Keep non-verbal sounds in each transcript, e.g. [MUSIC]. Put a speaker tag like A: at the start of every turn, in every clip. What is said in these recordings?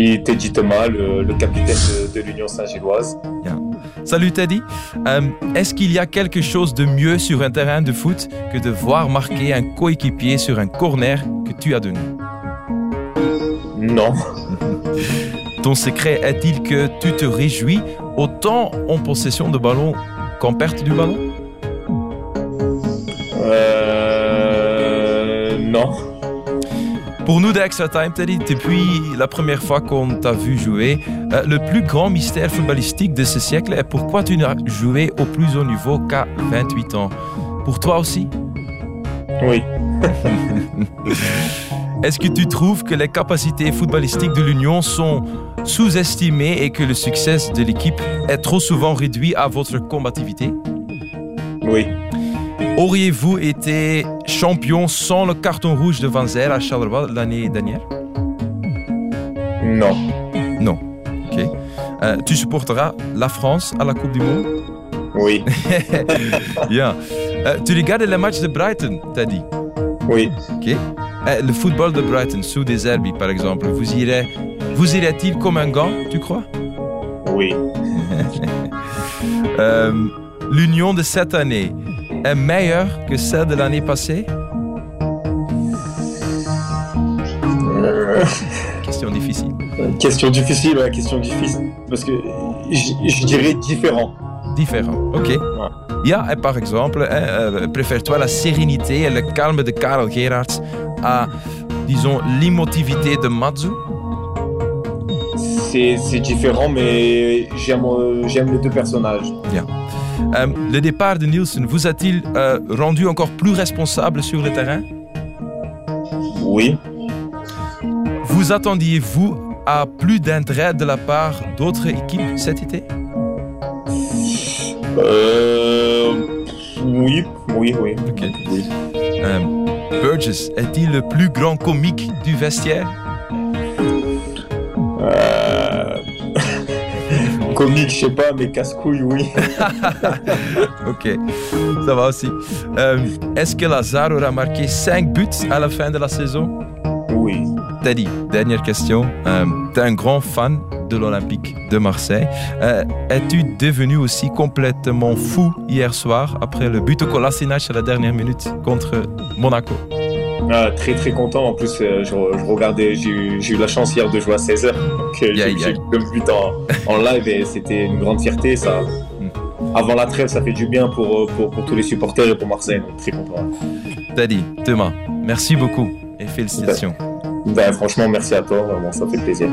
A: Suis Teddy Thomas, le, le capitaine de, de l'Union Saint-Gilloise.
B: Salut Teddy. Euh, Est-ce qu'il y a quelque chose de mieux sur un terrain de foot que de voir marquer un coéquipier sur un corner que tu as donné?
A: Non. [LAUGHS]
B: Ton secret est-il que tu te réjouis autant en possession de ballon qu'en perte du ballon?
A: Euh, non.
B: Pour nous d'Extra Time, Teddy, depuis la première fois qu'on t'a vu jouer, euh, le plus grand mystère footballistique de ce siècle est pourquoi tu n'as joué au plus haut niveau qu'à 28 ans. Pour toi aussi?
A: Oui. [LAUGHS]
B: Est-ce que tu trouves que les capacités footballistiques de l'Union sont sous-estimées et que le succès de l'équipe est trop souvent réduit à votre combativité?
A: Oui.
B: Auriez-vous été champion sans le carton rouge de Van Zer à Charleroi l'année dernière?
A: Non.
B: Non. Ok. Euh, tu supporteras la France à la Coupe du Monde?
A: Oui. [LAUGHS]
B: Bien. Euh, tu regardes les matchs de Brighton, t'as dit?
A: Oui.
B: Ok. Euh, le football de Brighton, sous des herbes par exemple, vous irez, vous irait-il comme un gant, tu crois?
A: Oui. [LAUGHS]
B: Euh, L'union de cette année est meilleure que celle de l'année passée? Question difficile.
A: question difficile, ouais, question difficile. Parce que je dirais différent.
B: Différent. Ok. Ja, et par exemple, hein, euh, préfères-toi la sérénité et le calme de Karel Gerards à, disons, l'émotivité de Matsu
A: C'est différent, mais j'aime euh, j'aime les deux personnages.
B: Euh, Le départ de Nielsen vous a-t-il euh, rendu encore plus responsable sur le terrain?
A: Oui.
B: Vous attendiez-vous à plus d'intérêt de la part d'autres équipes cet été?
A: Euh, oui. Oui, oui.
B: Ok.
A: Oui.
B: Euh, Burgess est-il le plus grand comique du vestiaire?
A: Euh... Comique, je sais pas, mais casse-couille, oui. [LAUGHS]
B: Ok, ça va aussi. Euh, Est-ce que Lazare aura marqué 5 buts à la fin de la saison?
A: Oui.
B: Teddy, dernière question. Euh, tu es un grand fan de l'Olympique de Marseille. Euh, Es-tu devenu aussi complètement fou hier soir après le but au Kolasinac à la dernière minute contre Monaco?
A: Ah, très très content. En plus, euh, je, je regardais, j'ai eu, la chance hier de jouer à 16h. Donc, euh,
B: Yeah,
A: j'ai
B: yeah.
A: le but en, en live et c'était une grande fierté. Ça,
B: Mm.
A: avant la trêve, ça fait du bien pour, euh, pour, pour tous les supporters et pour Marseille. Donc, très content.
B: Teddy, Thomas, merci beaucoup et félicitations.
A: Ben, franchement, merci à toi. Vraiment, ça fait plaisir.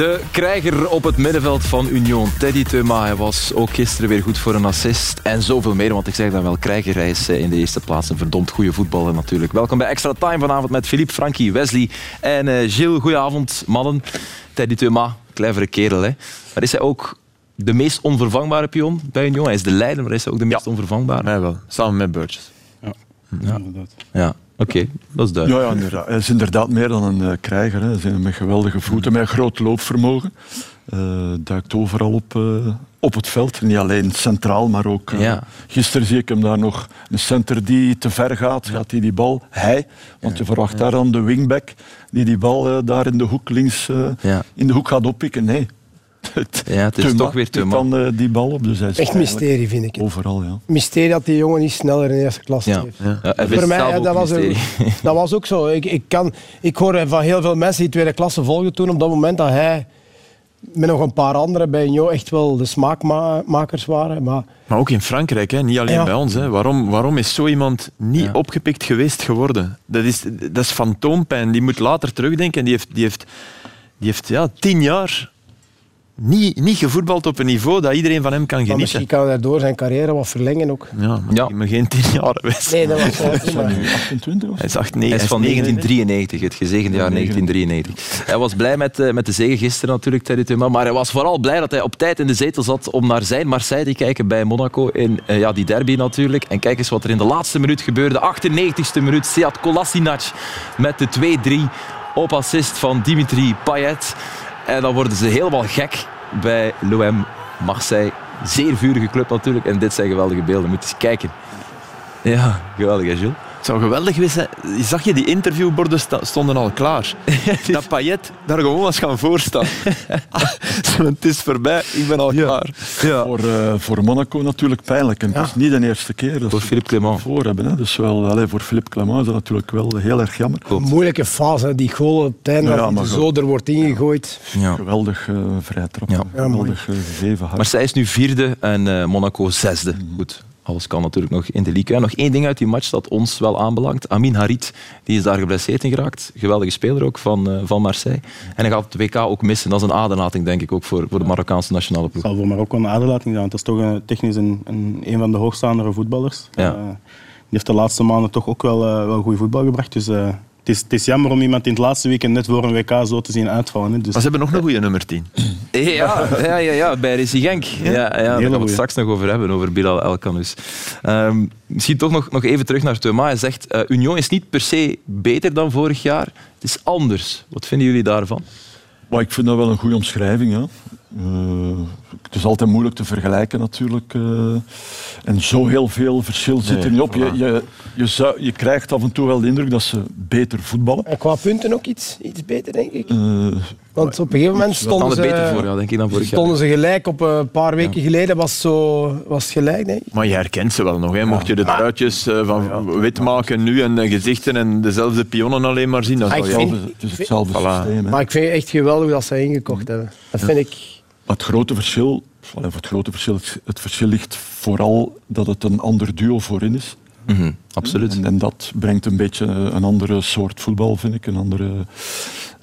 C: De krijger op het middenveld van Union, Teddy Teuma. Hij was ook gisteren weer goed voor een assist. En zoveel meer, want ik zeg dan wel, krijger hij is eh, in de eerste plaats een verdomd goede voetballer natuurlijk. Welkom bij Extra Time vanavond met Philippe, Frankie, Wesley en eh Gilles. Goedenavond, mannen. Teddy Teuma, clevere kerel, hè. Maar is hij ook de meest onvervangbare pion bij Union? Hij is de leider, maar is hij ook de meest onvervangbare?
D: Mij wel, samen met Burgess.
C: Ja. Ja, oké, dat is duidelijk.
E: Ja, ja inderdaad. hij is inderdaad meer dan een eh, krijger. Hè. Hij is met geweldige voeten, met groot loopvermogen. Eh, duikt overal op, eh, op het veld. Niet alleen centraal, maar ook...
C: Ja.
E: Gisteren zie ik hem daar nog een center die te ver gaat. Gaat hij die bal... Hij, want je verwacht daar dan de wingback die die bal daar in de hoek links eh,
C: Ja.
E: in de hoek gaat oppikken. Nee.
C: Ja, het is
E: Thuma
C: toch weer Thuma.
E: dan eh, die bal op. Dus hij is
F: Echt mysterie, vind ik. het.
E: Overal, ja.
F: Mysterie dat die jongen niet sneller in de eerste klas
C: Ja.
F: heeft.
C: Ja,
F: Voor mij, ja, dat, was
C: een [LAUGHS]
F: dat was ook zo. Ik, ik, kan, ik hoor van heel veel mensen die tweede klasse volgen toen op dat moment dat hij met nog een paar anderen bij Union echt wel de smaakmakers waren. Maar
D: Maar ook in Frankrijk, hè? niet alleen
F: Ja.
D: bij ons. Hè? Waarom, waarom is zo iemand niet
C: Ja.
D: opgepikt geweest geworden? Dat is, dat is fantoompijn. Die moet later terugdenken. Die heeft, die heeft, die heeft ja, tien jaar niet, niet gevoetbald op een niveau dat iedereen van hem kan
F: Maar
D: genieten.
F: misschien kan hij daardoor zijn carrière wat verlengen ook.
D: Ja, maar
B: Ja.
D: maar geen tien jaar geweest.
F: Nee, dat was wel prima.
E: Nu 28 of
D: Hij is,
B: Hij is van 1993, het gezegende jaar 1993. Hij was blij met, eh, met de zege gisteren natuurlijk, Teddy Thuma, maar hij was vooral blij dat hij op tijd in de zetel zat om naar zijn Marseille te kijken bij Monaco in eh, ja, die derby natuurlijk. En kijk eens wat er in de laatste minuut gebeurde. 98e minuut, Seat Kolasinac met de 2-3 op assist van Dimitri Payet. En dan worden ze helemaal gek bij l'OM Marseille. Zeer vurige club natuurlijk. En dit zijn geweldige beelden. Moet eens kijken. Ja, geweldig hè, Jules?
D: Het zou geweldig geweest zijn. Zag je, die interviewborden stonden al klaar. [LAUGHS] Dat Payet daar gewoon was gaan voorstaan. [LAUGHS] [LAUGHS] Het is voorbij, ik ben al klaar.
B: Ja.
E: Voor, eh, voor Monaco natuurlijk pijnlijk. En het is niet de eerste keer dat
B: Voor
E: ze
B: Philippe Clement.
E: voor hebben. Hè. Dus wel, allee, voor Philippe Clement is dat natuurlijk wel heel erg jammer.
F: Moeilijke fase, die goal op het einde,
E: maar
F: zo er wordt ingegooid.
B: Ja.
E: Geweldig eh vrijtrap.
B: Ja.
F: Ja, mooi.
E: Geweldig uh, gegeven hard.
B: Marseille is nu vierde en eh, Monaco zesde. Goed, alles kan natuurlijk nog in de league. Ja, nog één ding uit die match dat ons wel aanbelangt. Amin Harit, die is daar geblesseerd in geraakt. Geweldige speler ook van, eh, van Marseille. En hij gaat het WK ook missen. Dat is een aderlating, denk ik, ook voor, voor de Marokkaanse nationale ploeg.
C: zal voor Marokko een aderlating zijn. want Dat is toch een, technisch een, een, een van de hoogstaandere voetballers.
B: Ja.
C: Eh, die heeft de laatste maanden toch ook wel, eh, wel goede voetbal gebracht. Dus het, is, het is jammer om iemand in het laatste weekend net voor een WK zo te zien uitvallen. Hè. Dus,
D: Maar ze hebben nog een goede nummer 10.
B: Ja, ja, ja, ja bij Rissi Genk. Ja, ja, daar gaan we het straks nog over hebben, over Bilal El Kanous. Ehm, misschien toch nog, nog even terug naar Thomas. Hij zegt, eh, Union is niet per se beter dan vorig jaar. Het is anders. Wat vinden jullie daarvan?
E: Maar ik vind dat wel een goede omschrijving. Ja. Eh, het is altijd moeilijk te vergelijken natuurlijk. eh. en zo heel veel verschil zit er niet op. Je, je, je, zou, je krijgt af en toe wel de indruk dat ze beter voetballen.
F: En qua punten ook iets, iets beter, denk ik.
E: Eh,
F: Want op een gegeven moment stonden
B: er beter
F: ze,
B: voor, ja, denk ik, dan vorig jaar.
F: stonden ze gelijk. Op een paar weken geleden was, het zo, was het gelijk, denk ik.
D: Maar je herkent ze wel nog. Hè. Mocht je de truitjes van wit maken nu en de gezichten en dezelfde pionnen alleen maar zien, dan
F: Ah,
D: zou je...
F: vind-
E: hetzelfde, het is hetzelfde systeem. Hè.
F: Maar ik vind het echt geweldig dat ze ingekocht hebben. Dat vind ik...
E: Het grote verschil, het grote verschil, het, verschil ligt vooral dat het een ander duo voorin is.
B: Mhm, absoluut.
E: En, en dat brengt een beetje een andere soort voetbal, vind ik. Een andere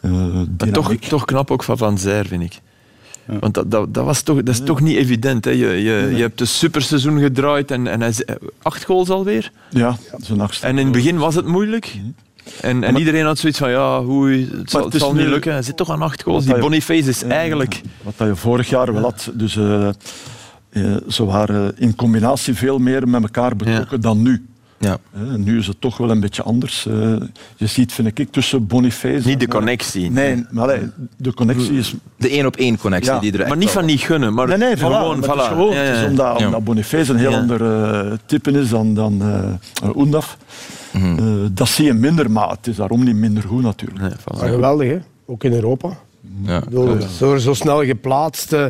E: eh
D: toch, toch knap ook van Van Zijr, vind ik. Want dat, dat, dat, was toch, dat is toch niet evident. Hè. Je, je, je hebt een superseizoen gedraaid en, en hij, is- acht goals alweer.
E: Ja, zijn achtste.
D: En in het begin was het moeilijk. En, en iedereen had zoiets van, ja, oei, het zal,
E: het
D: het
E: is
D: zal niet lukken. Hij zit toch aan acht goals. Die
E: hij-
D: Boniface is eigenlijk...
E: Wat dat je vorig jaar wel had. Dus eh, eh, ze waren in combinatie veel meer met elkaar betrokken dan nu.
B: Ja.
E: Eh, nu is het toch wel een beetje anders. Eh, je ziet, vind ik, tussen Boniface...
D: Niet de
E: en-
D: connectie.
E: Nee, maar allee, de connectie is...
B: De één op één connectie
E: Ja,
B: die er
D: Maar niet van niet gunnen, maar
E: Nee, nee, voilà,
D: gewoon...
E: maar het is
D: voilà.
E: gewoon
D: Ja, ja,
E: het is
D: ja.
E: omdat,
B: Ja.
E: omdat Boniface een heel
D: Ja.
E: ander eh, type is dan, dan eh Oendaf. Eh, dat zie je minder, maar het is daarom niet minder goed natuurlijk.
D: Nee, voilà.
F: Maar geweldig, hè? Ook in Europa.
B: Ja.
F: Bedoel, Zo, zo snel geplaatst. eh,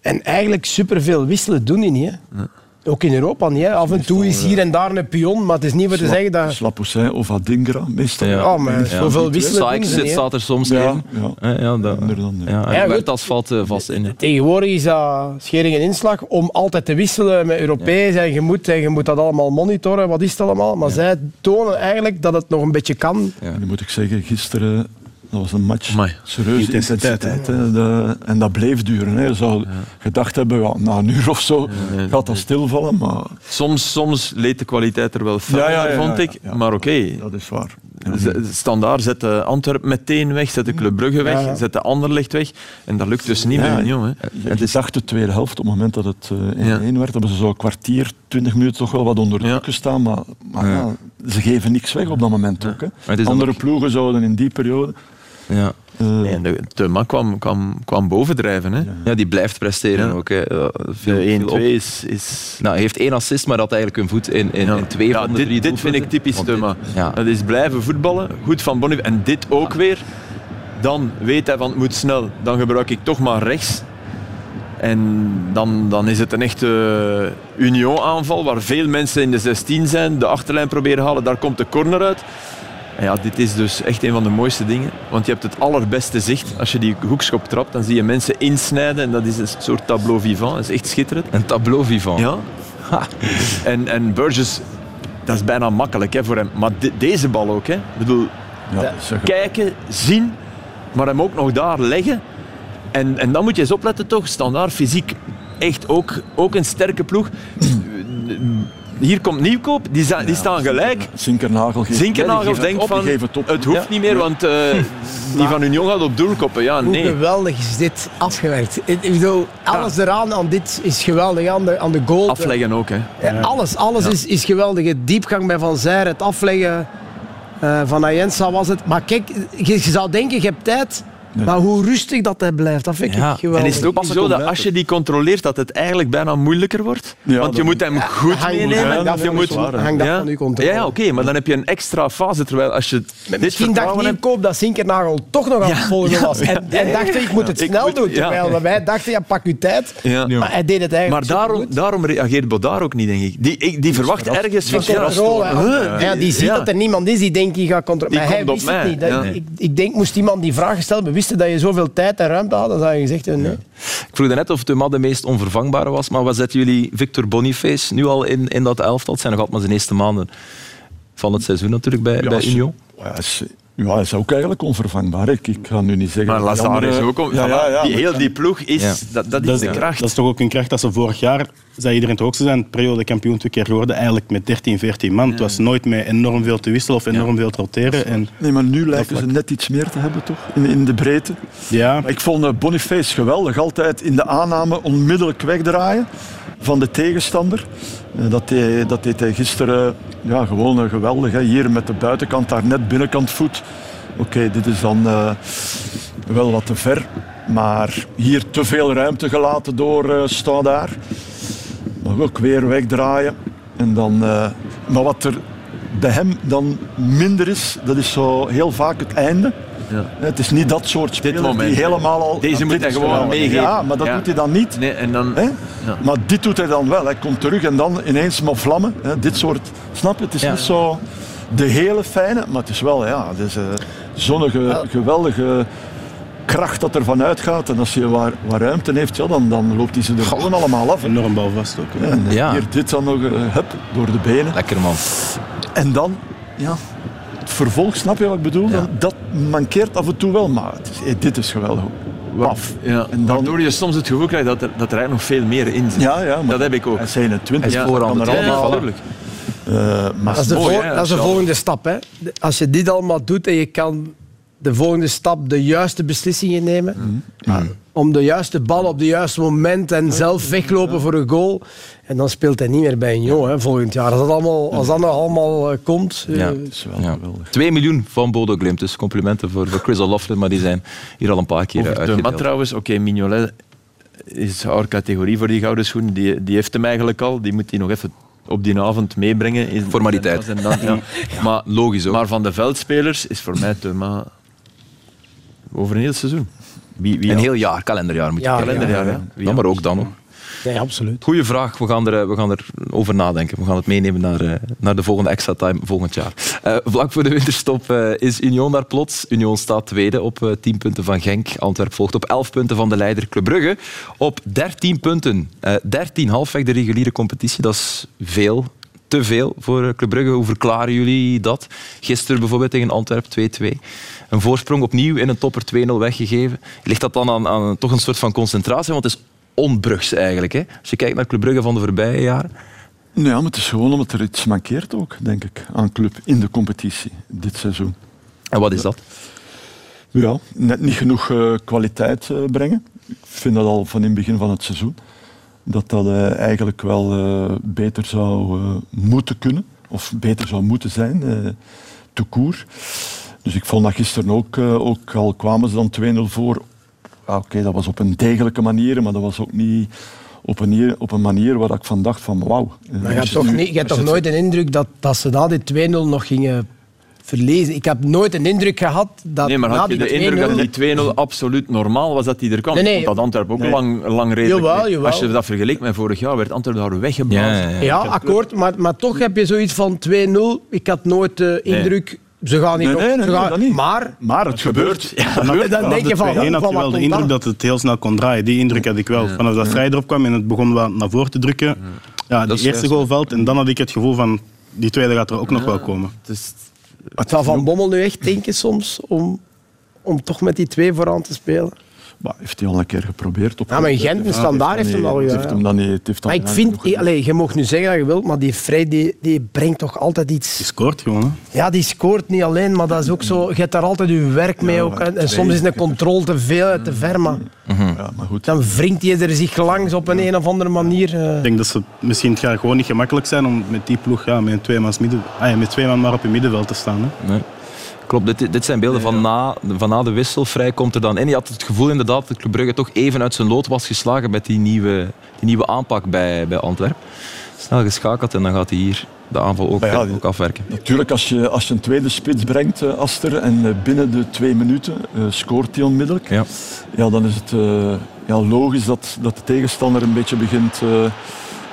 F: en eigenlijk superveel wisselen doen die niet. Hè? Ook in Europa niet. Hè? Af en toe is hier en daar een pion, maar het is niet voor te zeggen dat...
E: Slapoussin of Adingra, meestal.
B: Ja.
F: Oh, maar zoveel wisselen
B: zit, staat er soms
E: Ja,
B: in.
E: ja.
B: Ja, ja, dat,
E: ja.
B: ja. Huertas valt eh, vast in.
F: Tegenwoordig is dat schering en inslag om altijd te wisselen met Europees en je moet, en je moet dat allemaal monitoren, wat is het allemaal. Maar zij tonen eigenlijk dat het nog een beetje kan.
B: Ja.
E: Nu moet ik zeggen, gisteren dat was een match.
D: Amai.
E: Serieuze
C: Intensiteit,
E: intensiteit. hè. De- en dat bleef duren. Hè. Je zou gedacht hebben, ja, na een uur of zo gaat dat stilvallen. Maar
D: Soms, soms leed de kwaliteit er wel van,
E: Ja, ja, ja,
D: vond ik.
E: ja.
D: Maar oké,
E: dat is waar.
D: Standaard zet de Antwerpen meteen weg, zet de Club Brugge weg,
F: Ja, ja.
D: zet de Anderlecht weg. En dat lukt dus niet Union. Hè.
E: Het is echt de tweede helft, op het moment dat het eh 1-1
D: Ja.
E: werd, hebben ze zo een kwartier, twintig minuten toch wel wat onder druk
D: Ja.
E: gestaan. Maar, maar ja, ze geven niks weg op dat moment ook. Hè. Andere
B: ook-
E: ploegen zouden in die periode...
B: Ja.
E: eh,
D: Nee, en de Thuma kwam, kwam, kwam bovendrijven. Hè.
B: ja, die blijft presteren
D: Ja.
B: ook. Hè. Veel-
D: De
B: veel op.
D: 1-2 is... is
B: Nou, hij heeft één assist, maar had eigenlijk een voet in, in,
D: Ja.
B: in twee
D: Ja,
B: van de
D: dit,
B: drie
D: dit vind ik typisch Thuma.
B: Ja.
D: Dat is blijven voetballen, goed van Bonnev. En dit ook weer. Dan weet hij van het moet snel. Dan gebruik ik toch maar rechts. En dan, dan is het een echte Union-aanval waar veel mensen in de 16 zijn, de achterlijn proberen halen. Daar komt de corner uit. En ja, dit is dus echt een van de mooiste dingen. Want je hebt het allerbeste zicht. Als je die hoekschop trapt, dan zie je mensen insnijden. En dat is een soort tableau vivant. Dat is echt schitterend.
B: Een tableau vivant.
D: Ja. [LAUGHS] En, en Burgess, dat is bijna makkelijk hè, voor hem. Maar de- deze bal ook. Hè. Ik bedoel,
E: ja,
D: kijken, zien, maar hem ook nog daar leggen. En, en dan moet je eens opletten toch, standaard fysiek echt ook, ook een sterke ploeg. Hier komt Nieuwkoop, die, die staan gelijk.
E: Zinkernagel geeft,
D: Zinkernagel denkt van,
E: geeft het op.
D: het hoeft niet meer, want eh, [LAUGHS] die van Union gaat op doel koppen. Ja,
F: Hoe
D: nee.
F: geweldig is dit afgewerkt. Ik bedoel, alles eraan aan dit is geweldig. Aan de, aan de goal.
D: Afleggen ook, hè.
F: Ja, alles alles is, is geweldig. Het diepgang bij Van Zijr, het afleggen eh, van Ayensa was het. Maar kijk, je, je zou denken, je hebt tijd. Maar hoe rustig dat hij blijft, dat vind ik geweldig.
D: En is het ook niet zo dat als je die controleert, dat het eigenlijk bijna moeilijker wordt?
E: Ja,
D: Want je
E: dat-
D: moet hem goed meenemen.
F: hangt af
D: je
F: van
D: moet,
F: je- hangt af
D: ja?
F: van je controle.
D: Ja, ja, oké, maar dan heb je een extra fase. Terwijl als je dit
F: Misschien dacht. Nieuwkoop dat Zinkernagel toch nog aan het volgen
D: ja,
F: was. En,
D: ja.
F: en dacht, ik moet het snel
D: moet-
F: doen.
D: ja.
F: Terwijl wij dachten, ja, pak uw tijd.
D: Ja.
F: Maar hij deed het
D: Maar
F: eigenlijk
D: daarom,
F: supergoed.
D: daarom reageert Bodaar ook niet, denk ik. Die, ik- die verwacht ergens van...
F: Ja, die ziet dat er niemand is die denkt, die gaat controleren. Maar hij wist het niet. Dat- ik, ik denk, moest iemand die vraag stellen, wisten dat je zoveel tijd en ruimte had, dan zou je gezegd hebben, nee.
B: Ik vroeg net of Thomas de meest onvervangbare was, maar wat zetten jullie Victor Boniface nu al in, in dat elftal? Het zijn nog altijd maar zijn eerste maanden van het seizoen natuurlijk bij,
E: Ja,
B: bij Union.
E: Ja, ja, hij is ook eigenlijk onvervangbaar. Ik, ik ga nu niet zeggen...
D: Maar Lazar is ook... om-
E: Ja, ja, ja,
D: die, heel die ploeg is...
B: Ja.
D: Dat, dat is
C: Dat
D: de kracht.
C: dat is toch ook een kracht dat ze vorig jaar, zei iedereen toch ook, ze zijn periode kampioen twee keer geworden, eigenlijk met 13, 14 man. Het was nooit met enorm veel te wisselen of enorm veel te roteren. En,
E: Nee, maar nu lijken ze net iets meer te hebben, toch? In, in de breedte.
C: ja,
E: Maar ik vond eh, Boniface geweldig. Altijd in de aanname onmiddellijk wegdraaien van de tegenstander. Eh, Dat deed, dat hij gisteren ja, gewoon geweldig. Hè. Hier met de buitenkant, daar net binnenkant voet. Oké, dit is dan eh, wel wat te ver. Maar hier te veel ruimte gelaten door eh Stoudaar. Maar ook weer wegdraaien. En dan, maar wat er bij hem dan minder is, dat is zo heel vaak het einde.
D: Ja.
E: Het is niet dat soort speler
D: moment,
E: die helemaal al...
D: Deze
E: Ja,
D: moet hij gewoon meegeven.
E: Ja, maar dat
D: Ja.
E: doet hij dan niet.
D: Nee, en dan... Ja.
E: Maar dit doet hij dan wel. Hij komt terug en dan ineens maar vlammen. Hè? Dit soort... Snap je? Het is
B: Ja.
E: niet zo de hele fijne, maar het is wel ja, het is, eh, zo'n ge- geweldige kracht dat er vanuit gaat. En als je waar, waar ruimte heeft, ja, dan, dan loopt hij ze er gewoon allemaal af. hè.
C: enorm balvast ook. hè.
E: En
B: Ja.
E: hier dit dan nog, hup, door de benen.
B: Lekker man.
E: En dan, ja, het vervolg, snap je wat ik bedoel? Dan, dat mankeert af en toe wel, maar het is, dit is geweldig. Paf.
D: Ja,
E: En dan-
D: Waardoor je soms het gevoel krijgt dat er, dat er eigenlijk nog veel meer in zit.
E: Ja, ja, maar
D: Dat heb ik ook.
E: Hij is 21,
B: Hij is
E: dat
B: voorhand
E: kan er
B: het
D: Ja,
E: allemaal.
D: natuurlijk.
E: Eh, maar
F: Dat is de,
D: mooi,
F: vol- dat is de volgende stap. Hè. Als je dit allemaal doet en je kan de volgende stap de juiste beslissingen nemen. Om de juiste bal op het juiste moment en zelf weglopen voor een goal. En dan speelt hij niet meer bij een jong hè, volgend jaar. Als dat, allemaal, als dat nog allemaal eh, komt. eh,
B: Ja.
E: is wel
B: Ja.
E: geweldig.
B: 2 miljoen van Bodo Glimt, dus complimenten voor, voor Chris O'Loughlin, maar die zijn hier al een paar keer
D: de
B: uitgedeeld.
D: mat trouwens, oké, Mignolet is haar categorie voor die gouden schoen. Die, die heeft hem eigenlijk al. Die moet hij nog even op die avond meebrengen. In-
B: Formaliteit.
D: en dan- ja. Maar,
B: Logisch ook.
D: maar van de veldspelers is voor mij Thuma over een heel seizoen. Wie, wie
B: Een heel jaar, kalenderjaar moet je
F: Ja,
D: kalenderjaar,
F: ja,
B: Ja, maar ook dan nog.
F: Nee, absoluut.
B: Goeie vraag. We gaan, er, eh, we gaan er over nadenken. We gaan het meenemen naar, eh, naar de volgende extra time volgend jaar. Eh, vlak voor de winterstop is Union daar plots. Union staat tweede op eh 10 punten van Genk. Antwerp volgt op 11 punten van de leider Club Brugge. Op 13 punten. Eh 13 halfweg de reguliere competitie. Dat is veel. Te veel voor Club Brugge. Hoe verklaren jullie dat? Gisteren bijvoorbeeld tegen Antwerp 2-2. Een voorsprong opnieuw in een topper 2-0 weggegeven. Ligt dat dan aan, aan toch een soort van concentratie? Want het is onbrugs eigenlijk. Hè? Als je kijkt naar Club Brugge van de voorbije jaren.
E: Ja, maar het is gewoon omdat er iets mankeert ook, denk ik, aan club in de competitie dit seizoen.
B: En wat is dat?
E: Ja, net niet genoeg eh, kwaliteit eh, brengen. Ik vind dat al van in het begin van het seizoen. Dat dat eh, eigenlijk wel beter zou moeten kunnen. Of beter zou moeten zijn, koer. Dus ik vond dat gisteren ook, eh, ook al kwamen ze dan 2-0 voor. Ja, Oké, dat was op een degelijke manier, maar dat was ook niet op een, manier- op een manier waar ik van dacht van wauw. eh,
F: Maar je hebt toch, niet, je hebt toch nooit de indruk dat, dat ze na die 2-0 nog gingen verlezen. Ik heb nooit een indruk gehad dat
D: Nee, maar had je de indruk dat
F: 2-0
D: die 2-0 absoluut normaal was dat die er kwam?
F: Nee,
D: dat Antwerpen ook
E: Nee.
D: lang, lang redelijk...
F: Jawel, jawel.
D: Als je dat vergeleek met vorig jaar, werd Antwerpen daar weggeblazen.
F: Ja, akkoord. Maar, maar toch heb je zoiets van 2-0. Ik had nooit de indruk... Ze gaan niet
E: Nee,
F: nog...
E: nee, nee,
F: ze
E: nee,
F: gaan,
E: dat niet.
F: Maar
E: Maar het gebeurt.
F: Dan denk je van,
C: de 2-1 had je wel de indruk
F: dan?
C: dat het heel snel kon draaien. Die indruk had ik wel. Vanaf dat vrij erop kwam en het begon wat naar voren te drukken. Ja, die eerste goal valt en dan had ik het gevoel van die tweede gaat er ook nog wel komen.
D: Het is-
F: zou Van Bommel nu echt denken soms om, om toch met die twee vooraan te spelen?
E: Maar heeft hij al een keer geprobeerd. Op
F: Ja, maar in Gent, een standaard heeft hem al
E: gedaan. heeft
F: ja.
E: hem dan niet, heeft dan
F: Maar ik vind, allee, je mag nu zeggen dat je wilt, maar die Frey die, die brengt toch altijd
C: Die
F: iets.
C: scoort gewoon. Hè.
F: Ja, die scoort niet alleen, maar dat is ook zo. Je hebt daar altijd je werk mee. ook, en, en soms is een controle te veel en te ver, maar
E: Ja, maar goed.
F: dan wringt hij er zich langs op een, een of andere manier. eh.
C: Ik denk dat ze misschien het gaat gewoon niet gemakkelijk zijn om met die ploeg ja, met, tweemans midden, ah, met twee man maar op je middenveld te staan. Hè.
B: Nee. Klopt, dit, dit zijn beelden van na, van na de wissel. Vrij komt er dan in. Je had het gevoel inderdaad dat Club Brugge toch even uit zijn lood was geslagen met die nieuwe, die nieuwe aanpak bij, bij Antwerpen. Snel geschakeld en dan gaat hij hier de aanval ook,
E: ja,
B: ook afwerken.
E: Natuurlijk, als je, als je een tweede spits brengt, eh, Aster, en eh, binnen de twee minuten eh, scoort hij onmiddellijk,
B: Ja.
E: ja, dan is het eh, ja, logisch dat, dat de tegenstander een beetje begint eh,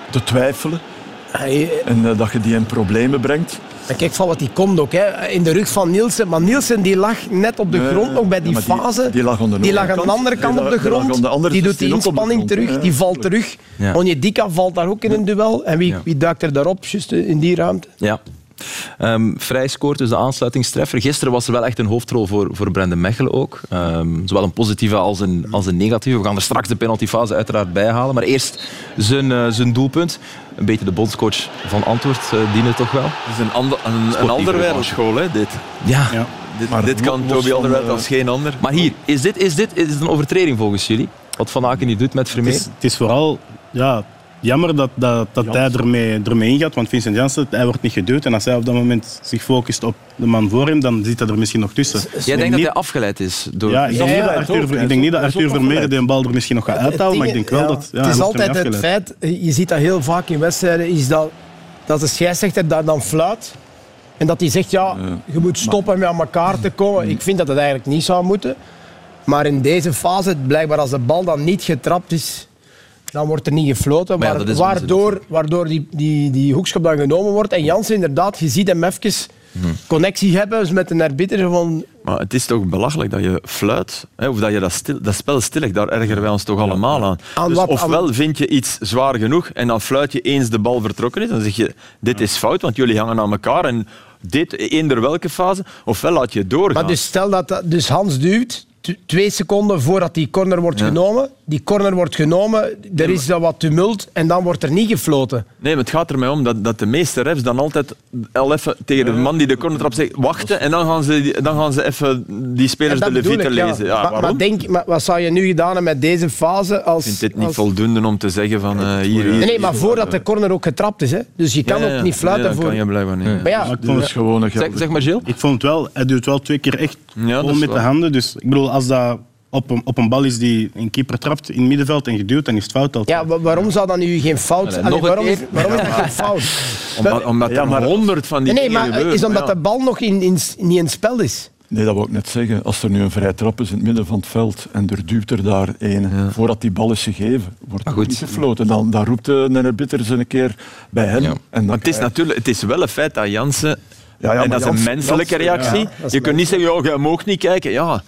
E: te twijfelen en dat je die in problemen brengt.
F: En kijk van wat die komt ook, hè. in de rug van Nielsen. Maar Nielsen die lag net op de
E: Nee,
F: grond nog bij die
E: ja,
F: fase.
E: Die lag aan de,
F: Die lag aan de andere kant
E: Die
F: op de grond.
E: aan de andere
F: Die doet die
E: 16 ook op de
F: inspanning
E: grond,
F: terug.
E: hè.
F: Die valt terug.
B: Ja.
F: Onyedika valt daar ook in een duel. En wie,
B: Ja.
F: wie duikt er daarop, juist in die ruimte?
B: Ja. Ehm, vrij scoort dus de aansluitingstreffer. Gisteren was er wel echt een hoofdrol voor, voor Brendan Mechelen ook. Ehm, zowel een positieve als een, als een negatieve. We gaan er straks de penaltyfase uiteraard bij halen. Maar eerst zijn, eh, zijn doelpunt. Een beetje de bondscoach van Antwoord uh, dienen toch wel.
D: Het is een, ander, een, een andere wereldschool, hè, dit.
B: Ja.
C: Ja.
D: Dit,
E: Maar
D: dit kan Toby Alderweireld
E: eh,
D: als geen ander.
B: Maar hier, is dit, is dit is dit een overtreding volgens jullie? Wat Van Aken niet doet met
C: Het,
B: Vermeer?
C: is, het is vooral ja, jammer dat, dat, dat hij ermee, ermee ingaat, want Vincent Janssen hij wordt niet geduwd. En als hij op dat moment zich focust op de man voor hem, dan zit hij er misschien nog tussen.
B: Jij denkt
C: denk
B: dat hij afgeleid is door...
C: Ja, ik denk
F: Ja,
C: niet dat
F: ja,
C: Arthur,
E: ook,
C: ik denk niet dat Arthur Vermeer de bal er misschien nog gaat uithalen, maar ik denk wel
F: Ja,
C: dat... Ja,
F: het is altijd het feit, je ziet dat heel vaak in wedstrijden, is dat, dat de scheidsrechter daar dan fluit. En dat hij zegt, ja, je moet stoppen met aan elkaar te komen. Ik vind dat het eigenlijk niet zou moeten. Maar in deze fase, blijkbaar als de bal dan niet getrapt is, dan wordt er niet gefloten.
B: Maar ja,
F: waardoor waardoor die, die, die hoekschop dan genomen wordt. En Jansen inderdaad, je ziet hem even connectie hebben dus met een arbiter van...
D: Maar het is toch belachelijk dat je fluit, hè, of dat je dat, stil, dat spel stilligt. Daar ergeren wij ons toch allemaal aan.
F: Aan
D: dus
F: wat?
D: ofwel vind je iets zwaar genoeg en dan fluit je eens de bal vertrokken is. Dan zeg je, dit is fout, want jullie hangen aan elkaar. En dit, eender welke fase. Ofwel laat je doorgaan.
F: Maar dus stel dat dat- dus Hans duwt, twee seconden voordat die corner wordt genomen. Die corner wordt genomen, er is dan wat tumult en dan wordt er niet gefloten.
D: Nee, maar het gaat er mij om dat, dat de meeste refs dan altijd al even tegen de man die de corner trap zegt, wachten en dan gaan ze, dan gaan ze even die spelers de levieten
F: ja.
D: lezen. Ja,
F: maar,
D: waarom?
F: maar denk, maar wat zou je nu gedaan hebben met deze fase? Als,
D: Ik vind dit niet
F: als-
D: voldoende om te zeggen van eh, hier, hier.
F: Nee, maar voordat de corner ook getrapt is. Hè? Dus je kan
D: Ja, ja.
F: ook niet fluiten
D: Nee, dat
F: voor...
D: kan je blijkbaar niet.
F: Maar ja,
C: Maar ik vond,
E: is gewoon een
B: Zeg, zeg maar, Gilles.
C: ik vond het wel, hij doet wel twee keer echt gewoon met de handen. Dus ik bedoel, als dat op een, op een bal is die een keeper trapt in het middenveld en geduwd, dan is het fout altijd.
F: ja, wa- waarom zou dat nu geen fout zijn? waarom, is, waarom is dat geen fout?
D: Omdat, omdat
E: Ja,
D: er
E: maar-
D: honderd van die
F: Nee, maar
D: gebeuren.
F: is omdat
D: Ja.
F: de bal nog in, in, niet in het spel is.
E: Nee, dat wil ik net zeggen. Als er nu een vrije trap is in het midden van het veld en er duwt er daar een voordat die bal is gegeven, wordt er
B: goed.
E: niet gefloten. Dan, dan roept de arbiter eens een keer bij hen.
B: Ja.
E: En dan
D: Maar het is natuurlijk het is wel een feit dat Jansen...
E: Ja, ja,
D: en
E: maar
D: dat is een menselijke reactie. je kunt niet zeggen, ja, je mag niet kijken. Ja,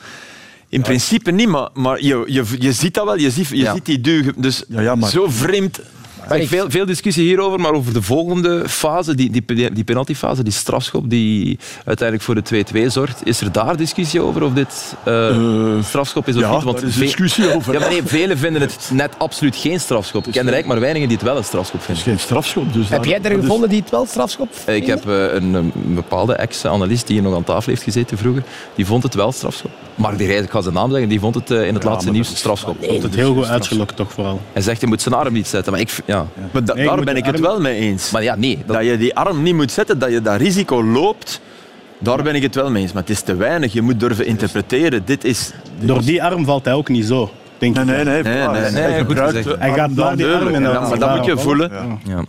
D: in principe niet, maar, maar je, je, je ziet dat wel. Je ziet, je ziet die duw. Dus
E: Ja, ja, maar-
D: zo vreemd...
B: Veel, veel discussie hierover, maar over de volgende fase, die, die, die penaltyfase, die strafschop die uiteindelijk voor de 2-2 zorgt. Is er daar discussie over of dit eh,
E: Eh,
B: strafschop is of
E: ja,
B: niet? Want
E: daar is discussie [LAUGHS] over.
B: Ja, maar nee, velen vinden het net absoluut geen strafschop. Ik ken er eigenlijk maar weinigen die het wel een strafschop
E: Het is
B: vinden.
E: geen strafschop. Dus
F: Heb jij er gevonden die het wel strafschop
B: Eh, Ik heb eh, een, een bepaalde ex-analyst die hier nog aan tafel heeft gezeten vroeger, die vond het wel strafschop. Mark de Rijs, ik ga zijn naam zeggen, die vond het eh, in het
E: Ja,
B: laatste
E: maar
B: nieuws strafschop.
C: Ik vond het heel goed uitgelokt, toch vooral.
B: Hij zegt, je moet zijn arm niet zetten. Maar, ik, ja.
D: Maar da-
C: Nee, je
D: daar ben ik het wel mee eens.
B: maar ja, nee. Dat,
D: Dat je die arm niet moet zetten, dat je dat risico loopt, daar ben ik het wel mee eens. Maar het is te weinig. Je moet durven interpreteren. Dit is...
C: Door die arm valt hij ook niet zo. Denk
E: Nee,
C: ik.
E: nee, nee.
D: Nee,
E: Hij gebruikt
C: Hij gaat
E: arm
C: naar die arm
D: Ja, maar dat moet je voelen.
B: ja.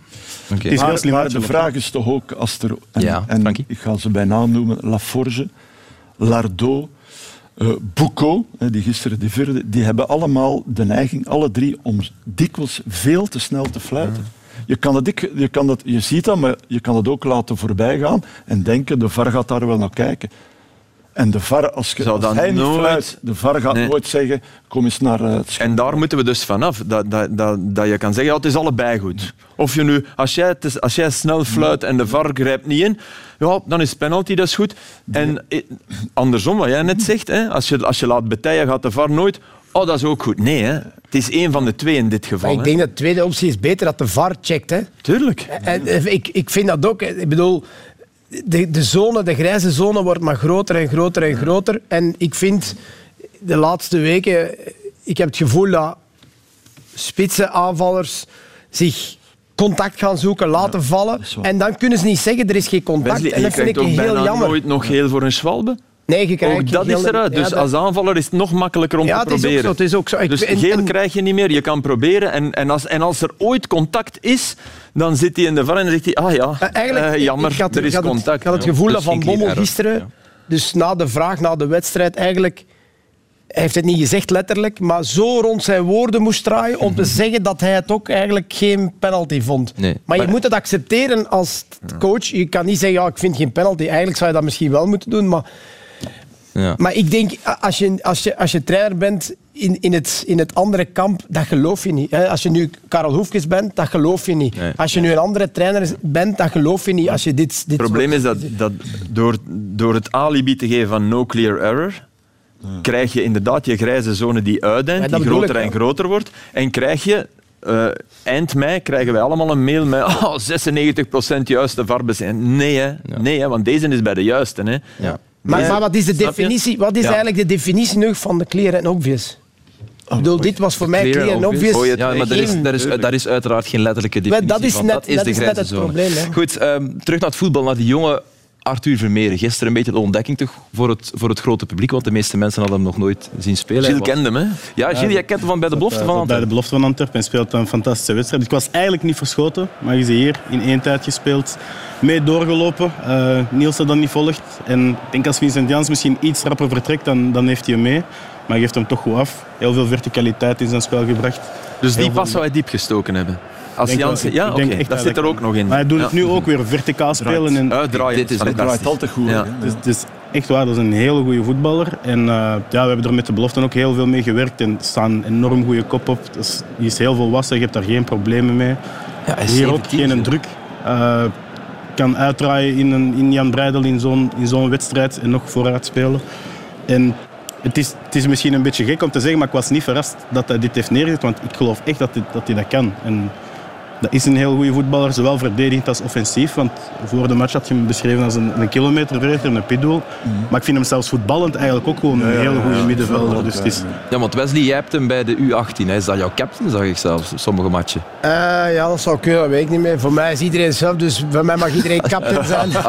B: Oké.
C: is heel
E: Maar,
C: slim
E: maar de vraag is toch ook, als er... En,
B: Ja,
E: en ik ga ze bij naam noemen. Laforge, Lardot, hè, die gisteren die vierde, die hebben allemaal de neiging, alle drie, om dikwijls veel te snel te fluiten. Je, kan dik- je, kan het, je ziet dat, maar je kan het ook laten voorbij gaan en denken, de VAR gaat daar wel naar kijken. En de VAR, als, je,
D: Zou
E: als hij niet
D: nooit-
E: fluit, de VAR gaat
D: Nee.
E: nooit zeggen, kom eens naar eh, het scherm.
D: En daar moeten we dus vanaf. Dat, dat, dat, dat je kan zeggen, ja, het is allebei goed. Of je nu, als jij, het is- als jij snel fluit en de VAR grijpt niet in, ja, dan is penalty, dat is goed. En eh, andersom, wat jij net zegt, hè, als, je, als je laat betijen, gaat de VAR nooit... Oh, dat is ook goed. Nee, hè. het is één van de twee in dit
F: Maar
D: geval.
F: ik
D: hè.
F: denk dat de tweede optie is beter dat de VAR checkt. Hè.
D: Tuurlijk.
F: En, eh, ik, ik vind dat ook. Ik bedoel, de, de zone, de grijze zone wordt maar groter en groter en groter. En ik vind de laatste weken, ik heb het gevoel dat spitse aanvallers zich contact gaan zoeken, laten vallen. En dan kunnen ze niet zeggen, er is geen contact.
D: Wesley,
F: en dat vind
D: krijgt
F: ik
D: ook
F: heel
D: bijna
F: jammer.
D: nooit nog geel voor een schwalbe.
F: Nee, je krijgt
D: Ook dat is eruit.
F: Ja,
D: Dus
F: dat-
D: als aanvaller is het nog makkelijker om
F: Ja,
D: te proberen.
F: zo, het is ook zo. Ik-
D: Dus
F: en-
D: geel
F: en-
D: krijg je niet meer. Je kan proberen. En, en, als, en als er ooit contact is, dan zit hij in de var en dan zegt hij, ah ja,
F: Eh, Eigenlijk,
D: eh, jammer,
F: ik had,
D: er is
F: het-
D: contact.
F: ik had het
D: Ja.
F: gevoel
B: dus
F: dat Van Bommel gisteren,
B: Ja.
F: dus na de vraag, na de wedstrijd, eigenlijk... Hij heeft het niet gezegd letterlijk, maar zo rond zijn woorden moest draaien om te zeggen dat hij het ook eigenlijk geen penalty vond.
B: Nee.
F: Maar je
B: Maar-
F: moet het accepteren als coach. Je kan niet zeggen, ja, ik vind geen penalty. Eigenlijk zou je dat misschien wel moeten doen, maar...
B: Ja.
F: Maar ik denk, als je, als je, als je trainer bent in, in, het, in het andere kamp, dat geloof je niet. hè. Als je nu Karel Hoefkes bent, dat geloof je niet.
B: Nee.
F: Als je nu een andere trainer bent, dat geloof je niet. Als je dit, dit
D: Het probleem
F: soort-
D: is dat, dat door, door het alibi te geven van no clear error, krijg je inderdaad je grijze zone die uitdent, die groter
F: ik,
D: en groter wordt. En krijg je... eh, eind mei krijgen wij allemaal een mail met [LAUGHS] oh, 96% juiste varbezijn. Nee, hè. nee hè, want deze is bij de juiste. Hè.
B: Ja.
F: Maar,
D: Nee.
F: maar wat is de
D: Snap je?
F: definitie? Wat is
D: Ja.
F: eigenlijk de definitie nog van de clear en obvious? Ik bedoel, dit was voor mij
B: Clear
F: clear en
B: obvious.
D: Oh,
B: Ja, maar daar is, daar, is, daar is uiteraard geen letterlijke
F: Maar
B: definitie
F: dat is
B: van.
F: net-
B: dat is
F: dat
B: de
F: is net het probleem, hè.
B: Goed, ehm, terug naar het voetbal, naar die jonge Arthur Vermeeren. Gisteren een beetje de ontdekking toch voor het, voor het grote publiek, want de meeste mensen hadden hem nog nooit zien spelen.
D: Gilles kende hem, hè.
B: Ja, Gilles, jij kent hem van bij de belofte
C: Eh,
B: van
C: Bij de
B: Antwerpen.
C: belofte van Antwerpen en speelt een fantastische wedstrijd. Ik was eigenlijk niet verschoten, maar je ze hier in één tijd gespeeld. Mee doorgelopen. Eh Niels had dat niet volgt. En ik denk als Vincent Jans misschien iets rapper vertrekt, dan, dan heeft hij hem mee. Maar hij geeft hem toch goed af. Heel veel verticaliteit in zijn spel gebracht.
D: Dus die
C: Heel
D: pas
C: veel-
D: zou hij diep gestoken hebben. Als
C: denk
D: Jansen, ja, oké,
C: echt
D: dat zit er ook nog in.
C: Maar hij doet
D: Ja.
C: het nu ook weer verticaal spelen. En
D: Uitdraaien.
B: Dit is
D: fantastisch.
E: draait altijd goed.
C: Het, is, het is echt waar, dat is een hele goede voetballer. En eh, ja, we hebben er met de belofte ook heel veel mee gewerkt. En er staat een enorm goede kop op. Dus, die is heel volwassen, je hebt daar geen problemen mee.
B: Ja, hij is
C: Hier ook
B: 17,
C: geen druk. Eh, kan uitdraaien in, een, in Jan Breidel in zo'n, in zo'n wedstrijd en nog vooruit spelen. En het is, het is misschien een beetje gek om te zeggen, maar ik was niet verrast dat hij dit heeft neergezet. Want ik geloof echt dat hij dat, hij dat kan. En dat is een heel goede voetballer, zowel verdedigend als offensief. Want voor de match had je hem beschreven als een, een kilometervreter, een pitbull. Maar ik vind hem zelfs voetballend eigenlijk ook gewoon een hele goede middenvelder. Dus het is,
B: Ja, want Wesley, jij hebt hem bij de U18. Hè. Is dat jouw captain, zag ik zelfs, sommige matchen.
F: Eh, ja, dat zou kunnen, dat weet ik niet meer. Voor mij is iedereen zelf, dus voor mij mag iedereen [LAUGHS] captain zijn. [LAUGHS]